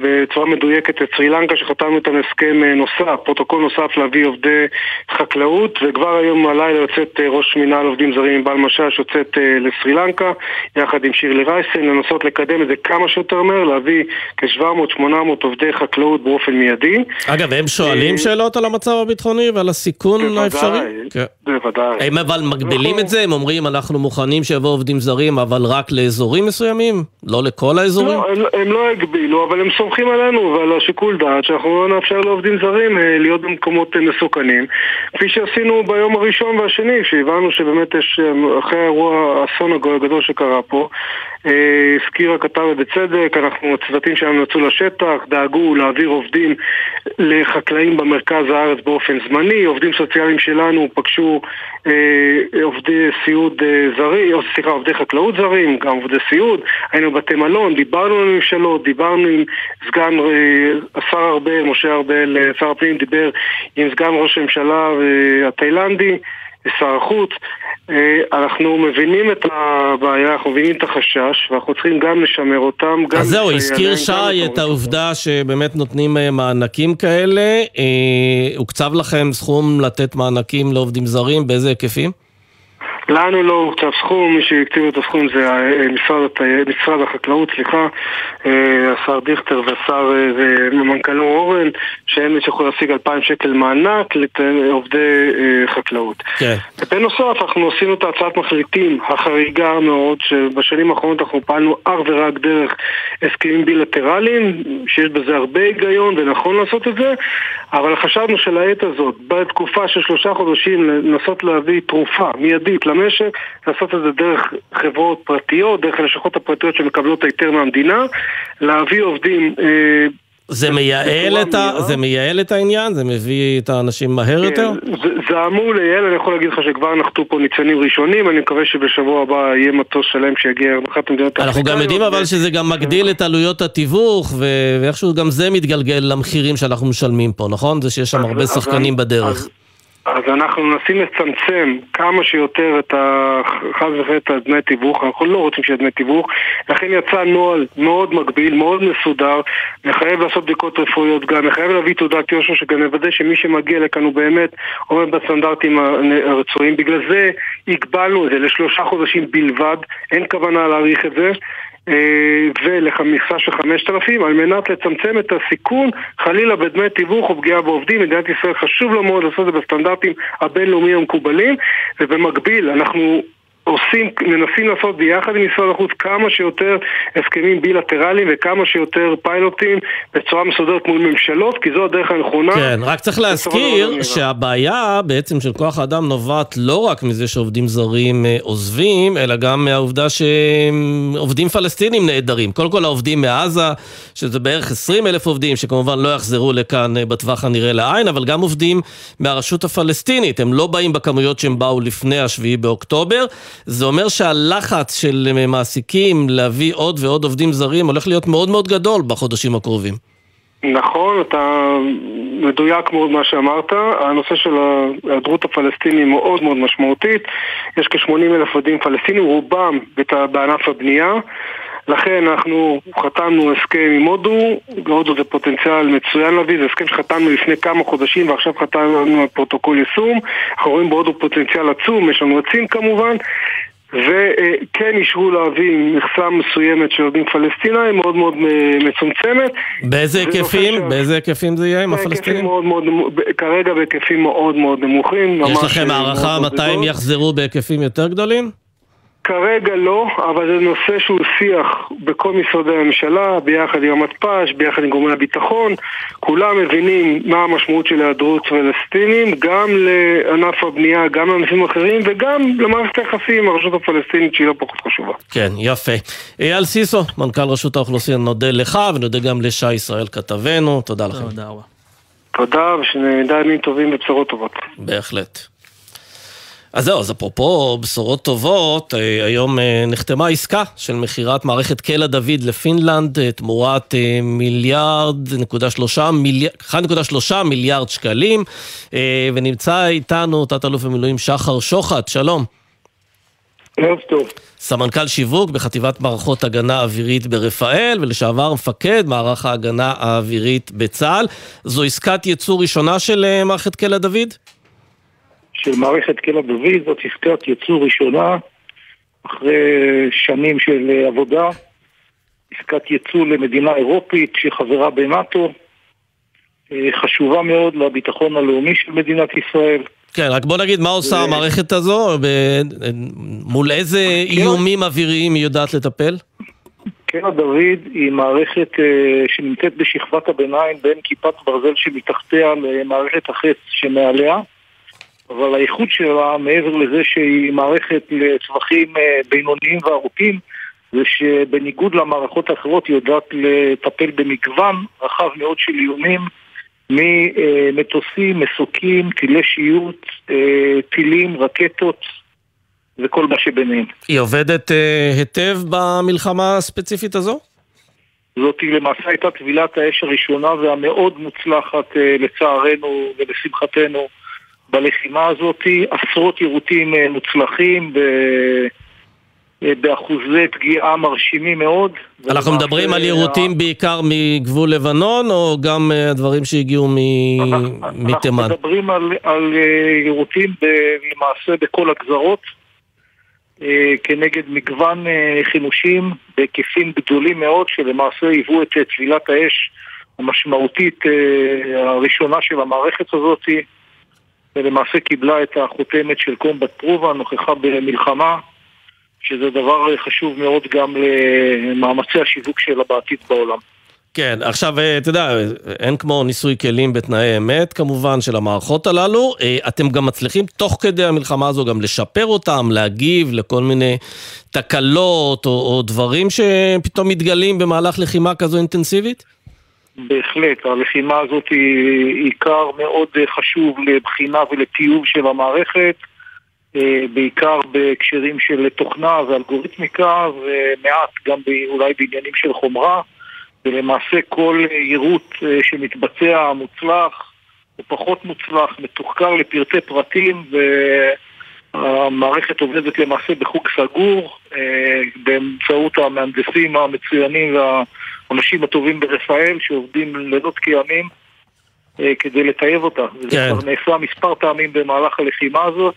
בצורה מדויקת את סרי לנקה שחתמנו איתם הסכם אה, נוסף, פרוטוקול נוסף להביא עובדי חקלאות וכבר היום הלילה יוצאת אה, ראש מינהל עובדים זרים ענבל משש יוצאת לסרי לנקה יחד עם שירלי רייסן לנסות לקדם את זה כמה שיותר מהר, להביא כ-700-800 עובדי חקלאות באופן מיידי. אגב, הם שואלים שאלות על המצב הביטחוני ועל הסיכון בוודאי, האפשרי? כן. בוודאי. הם אבל מגבילים את זה? הם אומרים אנחנו מוכנים שיבואו עובדים זרים אבל רק לאזורים מסוימים? לא לכל האזורים? לא, הם, הם לא הגבילו, אבל הם סומכים עלינו ועל השיקול דעת שאנחנו לא נאפשר לעובדים זרים אה, להיות במקומות אה, מסוכנים כפי שעשינו ביום הראשון והשני, שהבנו שבאמת יש, אה, אחרי האירוע, האסון הגדול שקרה פה הזכיר הכתב ובצדק, אנחנו, הצוותים שלנו יצאו לשטח, דאגו להעביר עובדים לחקלאים במרכז הארץ באופן זמני, עובדים סוציאליים שלנו פגשו אה, עובדי סיעוד אה, זרים, או סליחה, עובדי חקלאות זרים, גם עובדי סיעוד, היינו בבתי מלון, דיברנו עם ממשלות, דיברנו עם סגן, אה, ארבל, משה ארבל, אה, שר הפנים דיבר עם סגן ראש הממשלה אה, התאילנדי, שר החוץ. אה, אנחנו מבינים את הבעיה, אנחנו מבינים את החשש, ואנחנו צריכים גם לשמר אותם, גם... אז זהו, הזכיר שי את העובדה שבאמת נותנים אה, מענקים כאלה. אה, הוקצב לכם סכום לתת מענקים לעובדים זרים, באיזה היקפים? לנו לא הוקצב סכום, מי שהקציב את הסכום זה אה, משרד, משרד החקלאות, סליחה, אה, השר דיכטר והשר אה, ומנכ"לו אורן, שהם יכולים להשיג 2,000 שקל מענק לעובדי אה, חקלאות. כן. ובנוסף, אנחנו עשינו את הצעת מחליטים החריגה מאוד, שבשנים האחרונות אנחנו פעלנו אך ורק דרך הסכמים בילטרליים, שיש בזה הרבה היגיון ונכון לעשות את זה, אבל חשבנו שלעת הזאת, בתקופה של שלושה חודשים, לנסות להביא תרופה מיידית למשק, לעשות את זה דרך חברות פרטיות, דרך הלשכות הפרטיות שמקבלות היתר מהמדינה, להביא עובדים אה, זה מייעל את, ה... זה מייעל את העניין? זה מביא את האנשים מהר יותר? זה, זה אמור לייעל, אני יכול להגיד לך שכבר נחתו פה ניצנים ראשונים, אני מקווה שבשבוע הבא יהיה מטוס שלם שיגיע מאחת המדינות אנחנו גם יודעים אבל שזה גם מגדיל את עלויות התיווך ו- ואיכשהו גם זה מתגלגל למחירים שאנחנו משלמים פה, נכון? זה שיש שם הרבה שחקנים בדרך. אז- אז אנחנו מנסים לצמצם כמה שיותר את ה... חס וחלילה את הדמי תיווך, אנחנו לא רוצים שיהיה דמי תיווך, לכן יצא נוהל מאוד מגביל, מאוד מסודר, מחייב לעשות בדיקות רפואיות גם, מחייב להביא תעודת יושר שגם נוודא שמי שמגיע לכאן הוא באמת עומד בסטנדרטים הרצויים, בגלל זה הגבלנו את זה לשלושה חודשים בלבד, אין כוונה להאריך את זה. אה, ולמכסה של 5,000 על מנת לצמצם את הסיכון חלילה בדמי תיווך או פגיעה בעובדים. מדינת ישראל חשוב לו מאוד לעשות את זה בסטנדרטים הבינלאומיים המקובלים ובמקביל אנחנו עושים, מנסים לעשות ביחד עם משרד החוץ כמה שיותר הסכמים בילטרליים וכמה שיותר פיילוטים בצורה מסודרת מול ממשלות כי זו הדרך הנכונה. כן, רק צריך להזכיר שהבעיה בעצם של כוח האדם נובעת לא רק מזה שעובדים זרים אה, עוזבים, אלא גם מהעובדה שעובדים פלסטינים נעדרים. קודם כל העובדים מעזה, שזה בערך 20 אלף עובדים, שכמובן לא יחזרו לכאן אה, בטווח הנראה לעין, אבל גם עובדים מהרשות הפלסטינית, הם לא באים בכמויות שהם באו לפני השביעי באוקטובר. זה אומר שהלחץ של אה, מעסיקים להביא עוד ועוד עובדים זרים הולך להיות מאוד מאוד גדול בחודשים הקרובים. נכון, אתה מדויק מאוד מה שאמרת. הנושא של ההיעדרות הפלסטינית מאוד מאוד משמעותית. יש כ-80 אלף עובדים פלסטינים, רובם בענף הבנייה. לכן אנחנו חתמנו הסכם עם הודו, הודו זה פוטנציאל מצוין להביא, זה הסכם שחתמנו לפני כמה חודשים ועכשיו חתמנו על פרוטוקול יישום. אנחנו רואים בהודו פוטנציאל עצום, יש לנו עצים כמובן. וכן אישרו להביא מכסה מסוימת של עובדים פלסטינאים, מאוד מאוד אה, מצומצמת. באיזה זה נושא היקפים? ש- באיזה היקפים זה יהיה עם הפלסטינים? מאוד מאוד, כרגע בהיקפים מאוד מאוד נמוכים. יש לכם אה, הערכה מתי הם. יחזרו בהיקפים יותר גדולים? כרגע לא, אבל זה נושא שהוא שיח בכל משרדי הממשלה, ביחד עם המתפ"ש, ביחד עם גורמי הביטחון. כולם מבינים מה המשמעות של היעדרות פלסטינים, גם לענף הבנייה, גם לענפים אחרים, וגם למערכת היחסים עם הרשות הפלסטינית שהיא לא פחות חשובה. כן, יפה. אייל סיסו, מנכ"ל רשות האוכלוסין, נודה לך ונודה גם לשי ישראל כתבנו. תודה לכם. תודה רבה. תודה, ושנדע ימים טובים ובשורות טובות. בהחלט. אז זהו, אז אפרופו בשורות טובות, אה, היום אה, נחתמה עסקה של מכירת מערכת קלע דוד לפינלנד אה, תמורת מיליארד נקודה שלושה, מיליארד, 1.3 מיליארד שקלים, ונמצא איתנו תת-אלוף במילואים שחר שוחט, שלום. ערב טוב. סמנכ"ל שיווק בחטיבת מערכות הגנה אווירית ברפאל, ולשעבר מפקד מערך ההגנה האווירית בצה"ל. זו עסקת ייצור ראשונה של מערכת קלע דוד? של מערכת קלע דוד, זאת עסקת ייצור ראשונה אחרי שנים של עבודה. עסקת ייצוא למדינה אירופית שחברה בנאט"ו, חשובה מאוד לביטחון הלאומי של מדינת ישראל. כן, רק בוא נגיד מה עושה המערכת הזו, מול איזה איומים אוויריים היא יודעת לטפל? קלע דוד היא מערכת שנמצאת בשכבת הביניים בין כיפת ברזל שמתחתיה למערכת החץ שמעליה. אבל האיכות שלה, מעבר לזה שהיא מערכת לטווחים בינוניים וארוכים, זה שבניגוד למערכות האחרות היא יודעת לטפל במגוון רחב מאוד של איומים ממטוסים, מסוקים, טילי שיוט, טילים, רקטות וכל מה שביניהם. היא עובדת היטב במלחמה הספציפית הזו? זאת למעשה הייתה טבילת האש הראשונה והמאוד מוצלחת לצערנו ולשמחתנו בלחימה הזאת, עשרות יירוטים מוצלחים ב... באחוזי פגיעה מרשימים מאוד. אנחנו מדברים על יירוטים בעיקר מגבול לבנון, או גם דברים שהגיעו מתימן? אנחנו מדברים על, על יירוטים למעשה בכל הגזרות, כנגד מגוון חימושים בהיקפים גדולים מאוד, שלמעשה היוו את טבילת האש המשמעותית הראשונה של המערכת הזאת. ולמעשה קיבלה את החותמת של קומבט פרובה, נוכחה במלחמה, שזה דבר חשוב מאוד גם למאמצי השיווק שלה בעתיד בעולם. כן, עכשיו, אתה יודע, אין כמו ניסוי כלים בתנאי אמת, כמובן, של המערכות הללו. אתם גם מצליחים תוך כדי המלחמה הזו גם לשפר אותם, להגיב לכל מיני תקלות או, או דברים שפתאום מתגלים במהלך לחימה כזו אינטנסיבית? בהחלט, הלחימה הזאת היא עיקר מאוד חשוב לבחינה ולטיוב של המערכת, בעיקר בהקשרים של תוכנה ואלגוריתמיקה, ומעט גם אולי בעניינים של חומרה, ולמעשה כל יירוט שמתבצע מוצלח או פחות מוצלח, מתוחקר לפרטי פרטים, והמערכת עובדת למעשה בחוג סגור, באמצעות המהנדסים המצוינים וה... האנשים הטובים ברפאל שעובדים לילות כימים אה, כדי לטייב אותה. כן. זה כבר נעשה מספר פעמים במהלך הלחימה הזאת.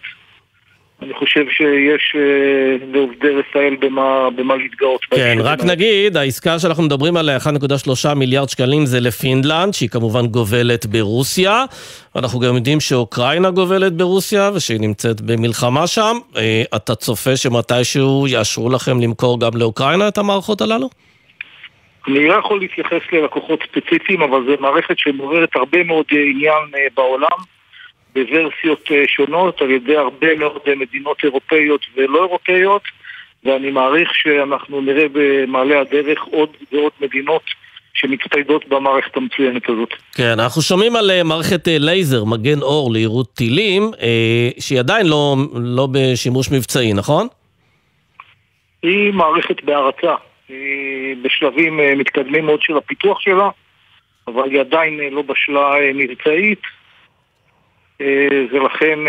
אני חושב שיש אה, לעובדי רפאל במה, במה להתגאות. כן, רק נגיד, העסקה שאנחנו מדברים עליה, 1.3 מיליארד שקלים, זה לפינלנד, שהיא כמובן גובלת ברוסיה. אנחנו גם יודעים שאוקראינה גובלת ברוסיה, ושהיא נמצאת במלחמה שם. אה, אתה צופה שמתישהו יאשרו לכם למכור גם לאוקראינה את המערכות הללו? אני לא יכול להתייחס ללקוחות ספציפיים, אבל זו מערכת שמעוררת הרבה מאוד עניין בעולם, בוורסיות שונות, על ידי הרבה מאוד מדינות אירופאיות ולא אירופאיות, ואני מעריך שאנחנו נראה במעלה הדרך עוד ועוד מדינות שמצטיידות במערכת המצוינת הזאת. כן, אנחנו שומעים על מערכת לייזר, מגן אור לעירות טילים, שהיא עדיין לא, לא בשימוש מבצעי, נכון? היא מערכת בהרצה. היא בשלבים מתקדמים מאוד של הפיתוח שלה, אבל היא עדיין לא בשלה מבצעית, ולכן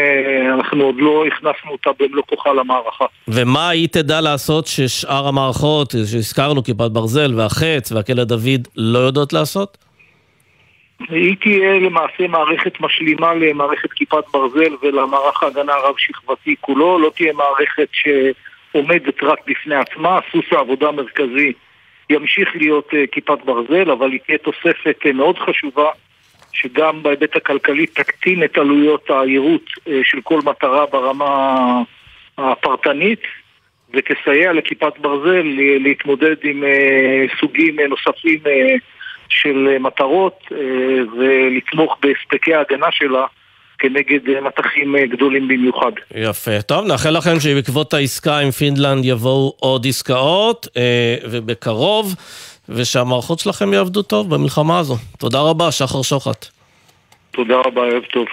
אנחנו עוד לא הכנסנו אותה במלוא כוחה למערכה. ומה היא תדע לעשות ששאר המערכות, שהזכרנו, כיפת ברזל והחץ והכלא דוד, לא יודעות לעשות? היא תהיה למעשה מערכת משלימה למערכת כיפת ברזל ולמערך ההגנה הרב-שכבתי כולו, לא תהיה מערכת ש... עומדת רק בפני עצמה, סוס העבודה המרכזי ימשיך להיות uh, כיפת ברזל, אבל היא תהיה תוספת uh, מאוד חשובה, שגם בהיבט הכלכלי תקטין את עלויות היירוט uh, של כל מטרה ברמה הפרטנית, וכסייע לכיפת ברזל להתמודד עם סוגים נוספים של מטרות ולתמוך בהספקי ההגנה שלה כנגד מטחים גדולים במיוחד. יפה. טוב, נאחל לכם שבעקבות העסקה עם פינלנד יבואו עוד עסקאות, ובקרוב, ושהמערכות שלכם יעבדו טוב במלחמה הזו. תודה רבה, שחר שוחט. תודה רבה, ערב טוב.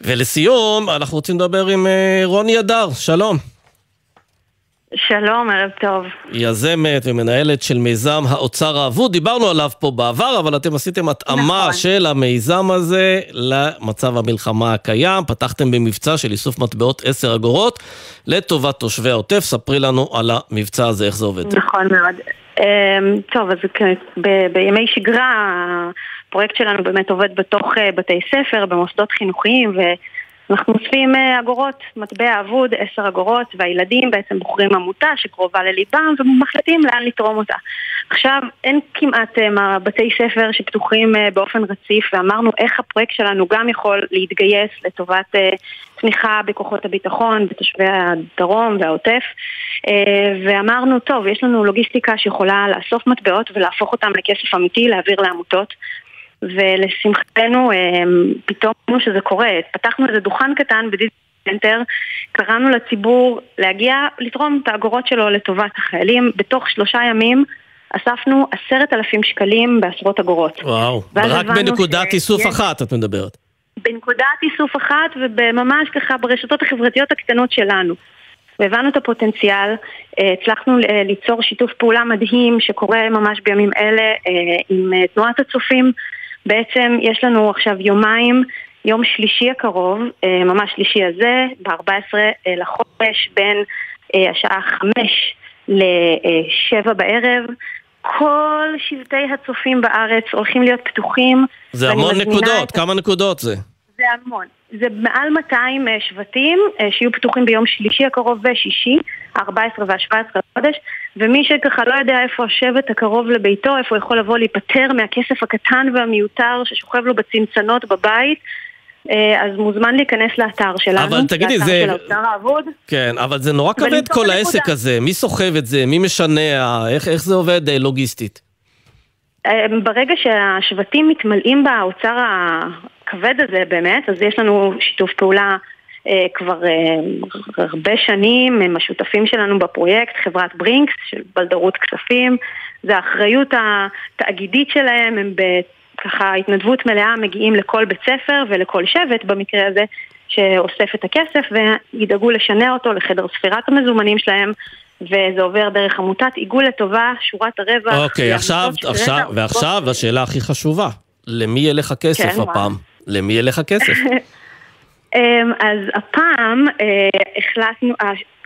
ולסיום, אנחנו רוצים לדבר עם רוני אדר, שלום. שלום, ערב טוב. יזמת ומנהלת של מיזם האוצר האבוד, דיברנו עליו פה בעבר, אבל אתם עשיתם התאמה נכון. של המיזם הזה למצב המלחמה הקיים, פתחתם במבצע של איסוף מטבעות 10 אגורות לטובת תושבי העוטף, ספרי לנו על המבצע הזה, איך זה עובד. נכון מאוד. טוב, אז בימי שגרה הפרויקט שלנו באמת עובד בתוך בתי ספר, במוסדות חינוכיים, ו... אנחנו אוספים אה, אגורות, מטבע אבוד, עשר אגורות, והילדים בעצם בוחרים עמותה שקרובה לליבם ומחליטים לאן לתרום אותה. עכשיו, אין כמעט אה, בתי ספר שפתוחים אה, באופן רציף, ואמרנו איך הפרויקט שלנו גם יכול להתגייס לטובת תמיכה בכוחות הביטחון, בתושבי הדרום והעוטף, ואמרנו, טוב, יש לנו לוגיסטיקה שיכולה לאסוף מטבעות ולהפוך אותם לכסף אמיתי, להעביר לעמותות. ולשמחתנו פתאום שזה קורה. פתחנו איזה דוכן קטן בדיסטנטר, קראנו לציבור להגיע לתרום את האגורות שלו לטובת החיילים. בתוך שלושה ימים אספנו עשרת אלפים שקלים בעשרות אגורות. וואו, רק בנקודת ש... איסוף אחת את מדברת. בנקודת איסוף אחת וממש ככה ברשתות החברתיות הקטנות שלנו. והבנו את הפוטנציאל, הצלחנו ליצור שיתוף פעולה מדהים שקורה ממש בימים אלה עם תנועת הצופים בעצם יש לנו עכשיו יומיים, יום שלישי הקרוב, אה, ממש שלישי הזה, ב-14 אה, לחודש, בין אה, השעה 5 ל-7 בערב. כל שבטי הצופים בארץ הולכים להיות פתוחים. זה המון נקודות, את... כמה נקודות זה? המון. זה מעל 200 שבטים שיהיו פתוחים ביום שלישי הקרוב ושישי, ה-14 וה-17 לחודש, ומי שככה לא יודע איפה השבט הקרוב לביתו, איפה הוא יכול לבוא להיפטר מהכסף הקטן והמיותר ששוכב לו בצנצנות בבית, אה, אז מוזמן להיכנס לאתר שלנו, אבל תגידי, לאתר זה... של האוצר האבוד. כן, אבל זה נורא כבד כל העסק הזה, מי סוחב את זה, מי משנע, איך, איך זה עובד אה, לוגיסטית? אה, ברגע שהשבטים מתמלאים באוצר הכבד הזה באמת, אז יש לנו שיתוף פעולה אה, כבר אה, הרבה שנים, הם השותפים שלנו בפרויקט, חברת ברינקס של בלדרות כספים, זה האחריות התאגידית שלהם, הם בככה התנדבות מלאה מגיעים לכל בית ספר ולכל שבט במקרה הזה שאוסף את הכסף וידאגו לשנע אותו לחדר ספירת המזומנים שלהם וזה עובר דרך עמותת עיגול לטובה, שורת הרווח. אוקיי, עכשיו, עכשיו, ועכשיו השאלה הכי חשובה, למי ילך הכסף כן, הפעם? למי ילך הכסף? אמ, אז הפעם אה, החלטנו,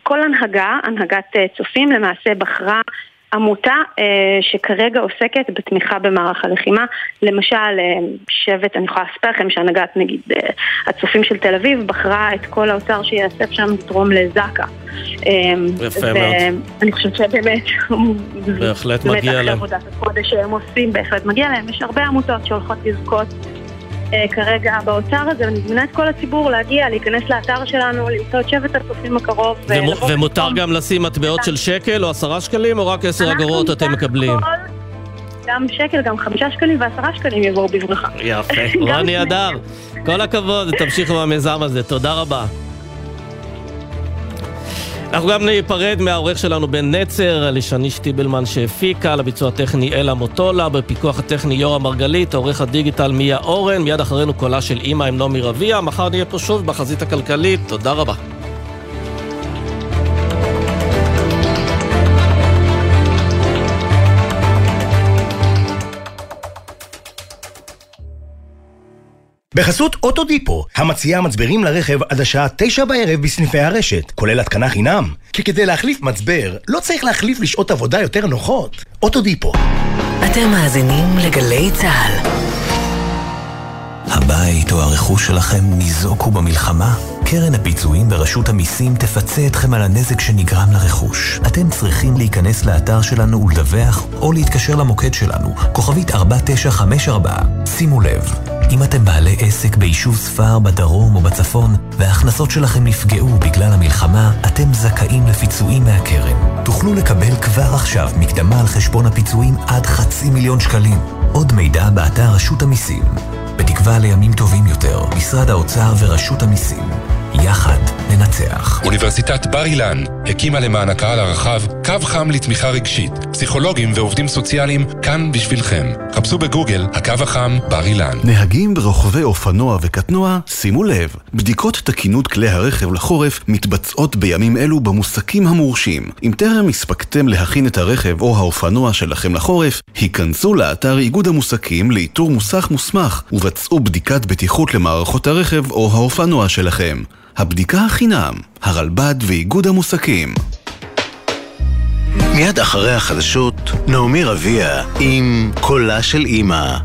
כל הנהגה, הנהגת אה, צופים למעשה בחרה עמותה אה, שכרגע עוסקת בתמיכה במערך הלחימה. למשל, שבט, אני יכולה לספר לכם שהנהגת נגיד הצופים של תל אביב בחרה את כל האוצר שיאסף שם לתרום לזק"א. אמ, יפה מאוד. אני חושבת שבאמת, בהחלט מגיע להם. באמת אחרי עבודת הקודש שהם עושים, בהחלט מגיע להם. יש הרבה עמותות שהולכות לזכות אה, כרגע באוצר הזה, ואני מזמינה את כל הציבור להגיע, להיכנס לאתר שלנו, למצוא את שבט הצופים הקרוב. ומותר גם לשים מטבעות של שקל או עשרה שקלים, או רק עשר אגורות אתם מקבלים? גם שקל, גם חמישה שקלים ועשרה שקלים יבואו בברכה. יפה. רוני אדר, כל הכבוד, תמשיכו במיזם הזה, תודה רבה. אנחנו גם ניפרד מהעורך שלנו בן נצר, לישני שטיבלמן שהפיקה, לביצוע הטכני אלה מוטולה, בפיקוח הטכני יורם מרגלית, עורך הדיגיטל מיה אורן, מיד אחרינו קולה של אימא עם נעמי רביע, מחר נהיה פה שוב בחזית הכלכלית, תודה רבה. בחסות אוטודיפו, המציעה מצברים לרכב עד השעה תשע בערב בסניפי הרשת, כולל התקנה חינם. כי כדי להחליף מצבר, לא צריך להחליף לשעות עבודה יותר נוחות. אוטודיפו. אתם מאזינים לגלי צה"ל. הבית או הרכוש שלכם ניזוקו במלחמה? קרן הפיצויים ברשות המיסים תפצה אתכם על הנזק שנגרם לרכוש. אתם צריכים להיכנס לאתר שלנו ולדווח, או להתקשר למוקד שלנו, כוכבית 4954. שימו לב, אם אתם בעלי עסק ביישוב ספר בדרום או בצפון, וההכנסות שלכם נפגעו בגלל המלחמה, אתם זכאים לפיצויים מהקרן. תוכלו לקבל כבר עכשיו מקדמה על חשבון הפיצויים עד חצי מיליון שקלים. עוד מידע באתר רשות המיסים. בתקווה לימים טובים יותר, משרד האוצר ורשות המיסים. יחד ננצח. אוניברסיטת בר אילן הקימה למען הקהל הרחב קו חם לתמיכה רגשית. פסיכולוגים ועובדים סוציאליים כאן בשבילכם. חפשו בגוגל הקו החם בר אילן. נהגים ורוכבי אופנוע וקטנוע, שימו לב, בדיקות תקינות כלי הרכב לחורף מתבצעות בימים אלו במוסקים המורשים. אם טרם הספקתם להכין את הרכב או האופנוע שלכם לחורף, היכנסו לאתר איגוד המוסקים לאיתור מוסך מוסמך ובצעו בדיקת בטיחות למערכות הרכב או האופנוע שלכם. הבדיקה החינם, הרלב"ד ואיגוד המוסקים. מיד אחרי החדשות, נעמי רביע עם קולה של אימא.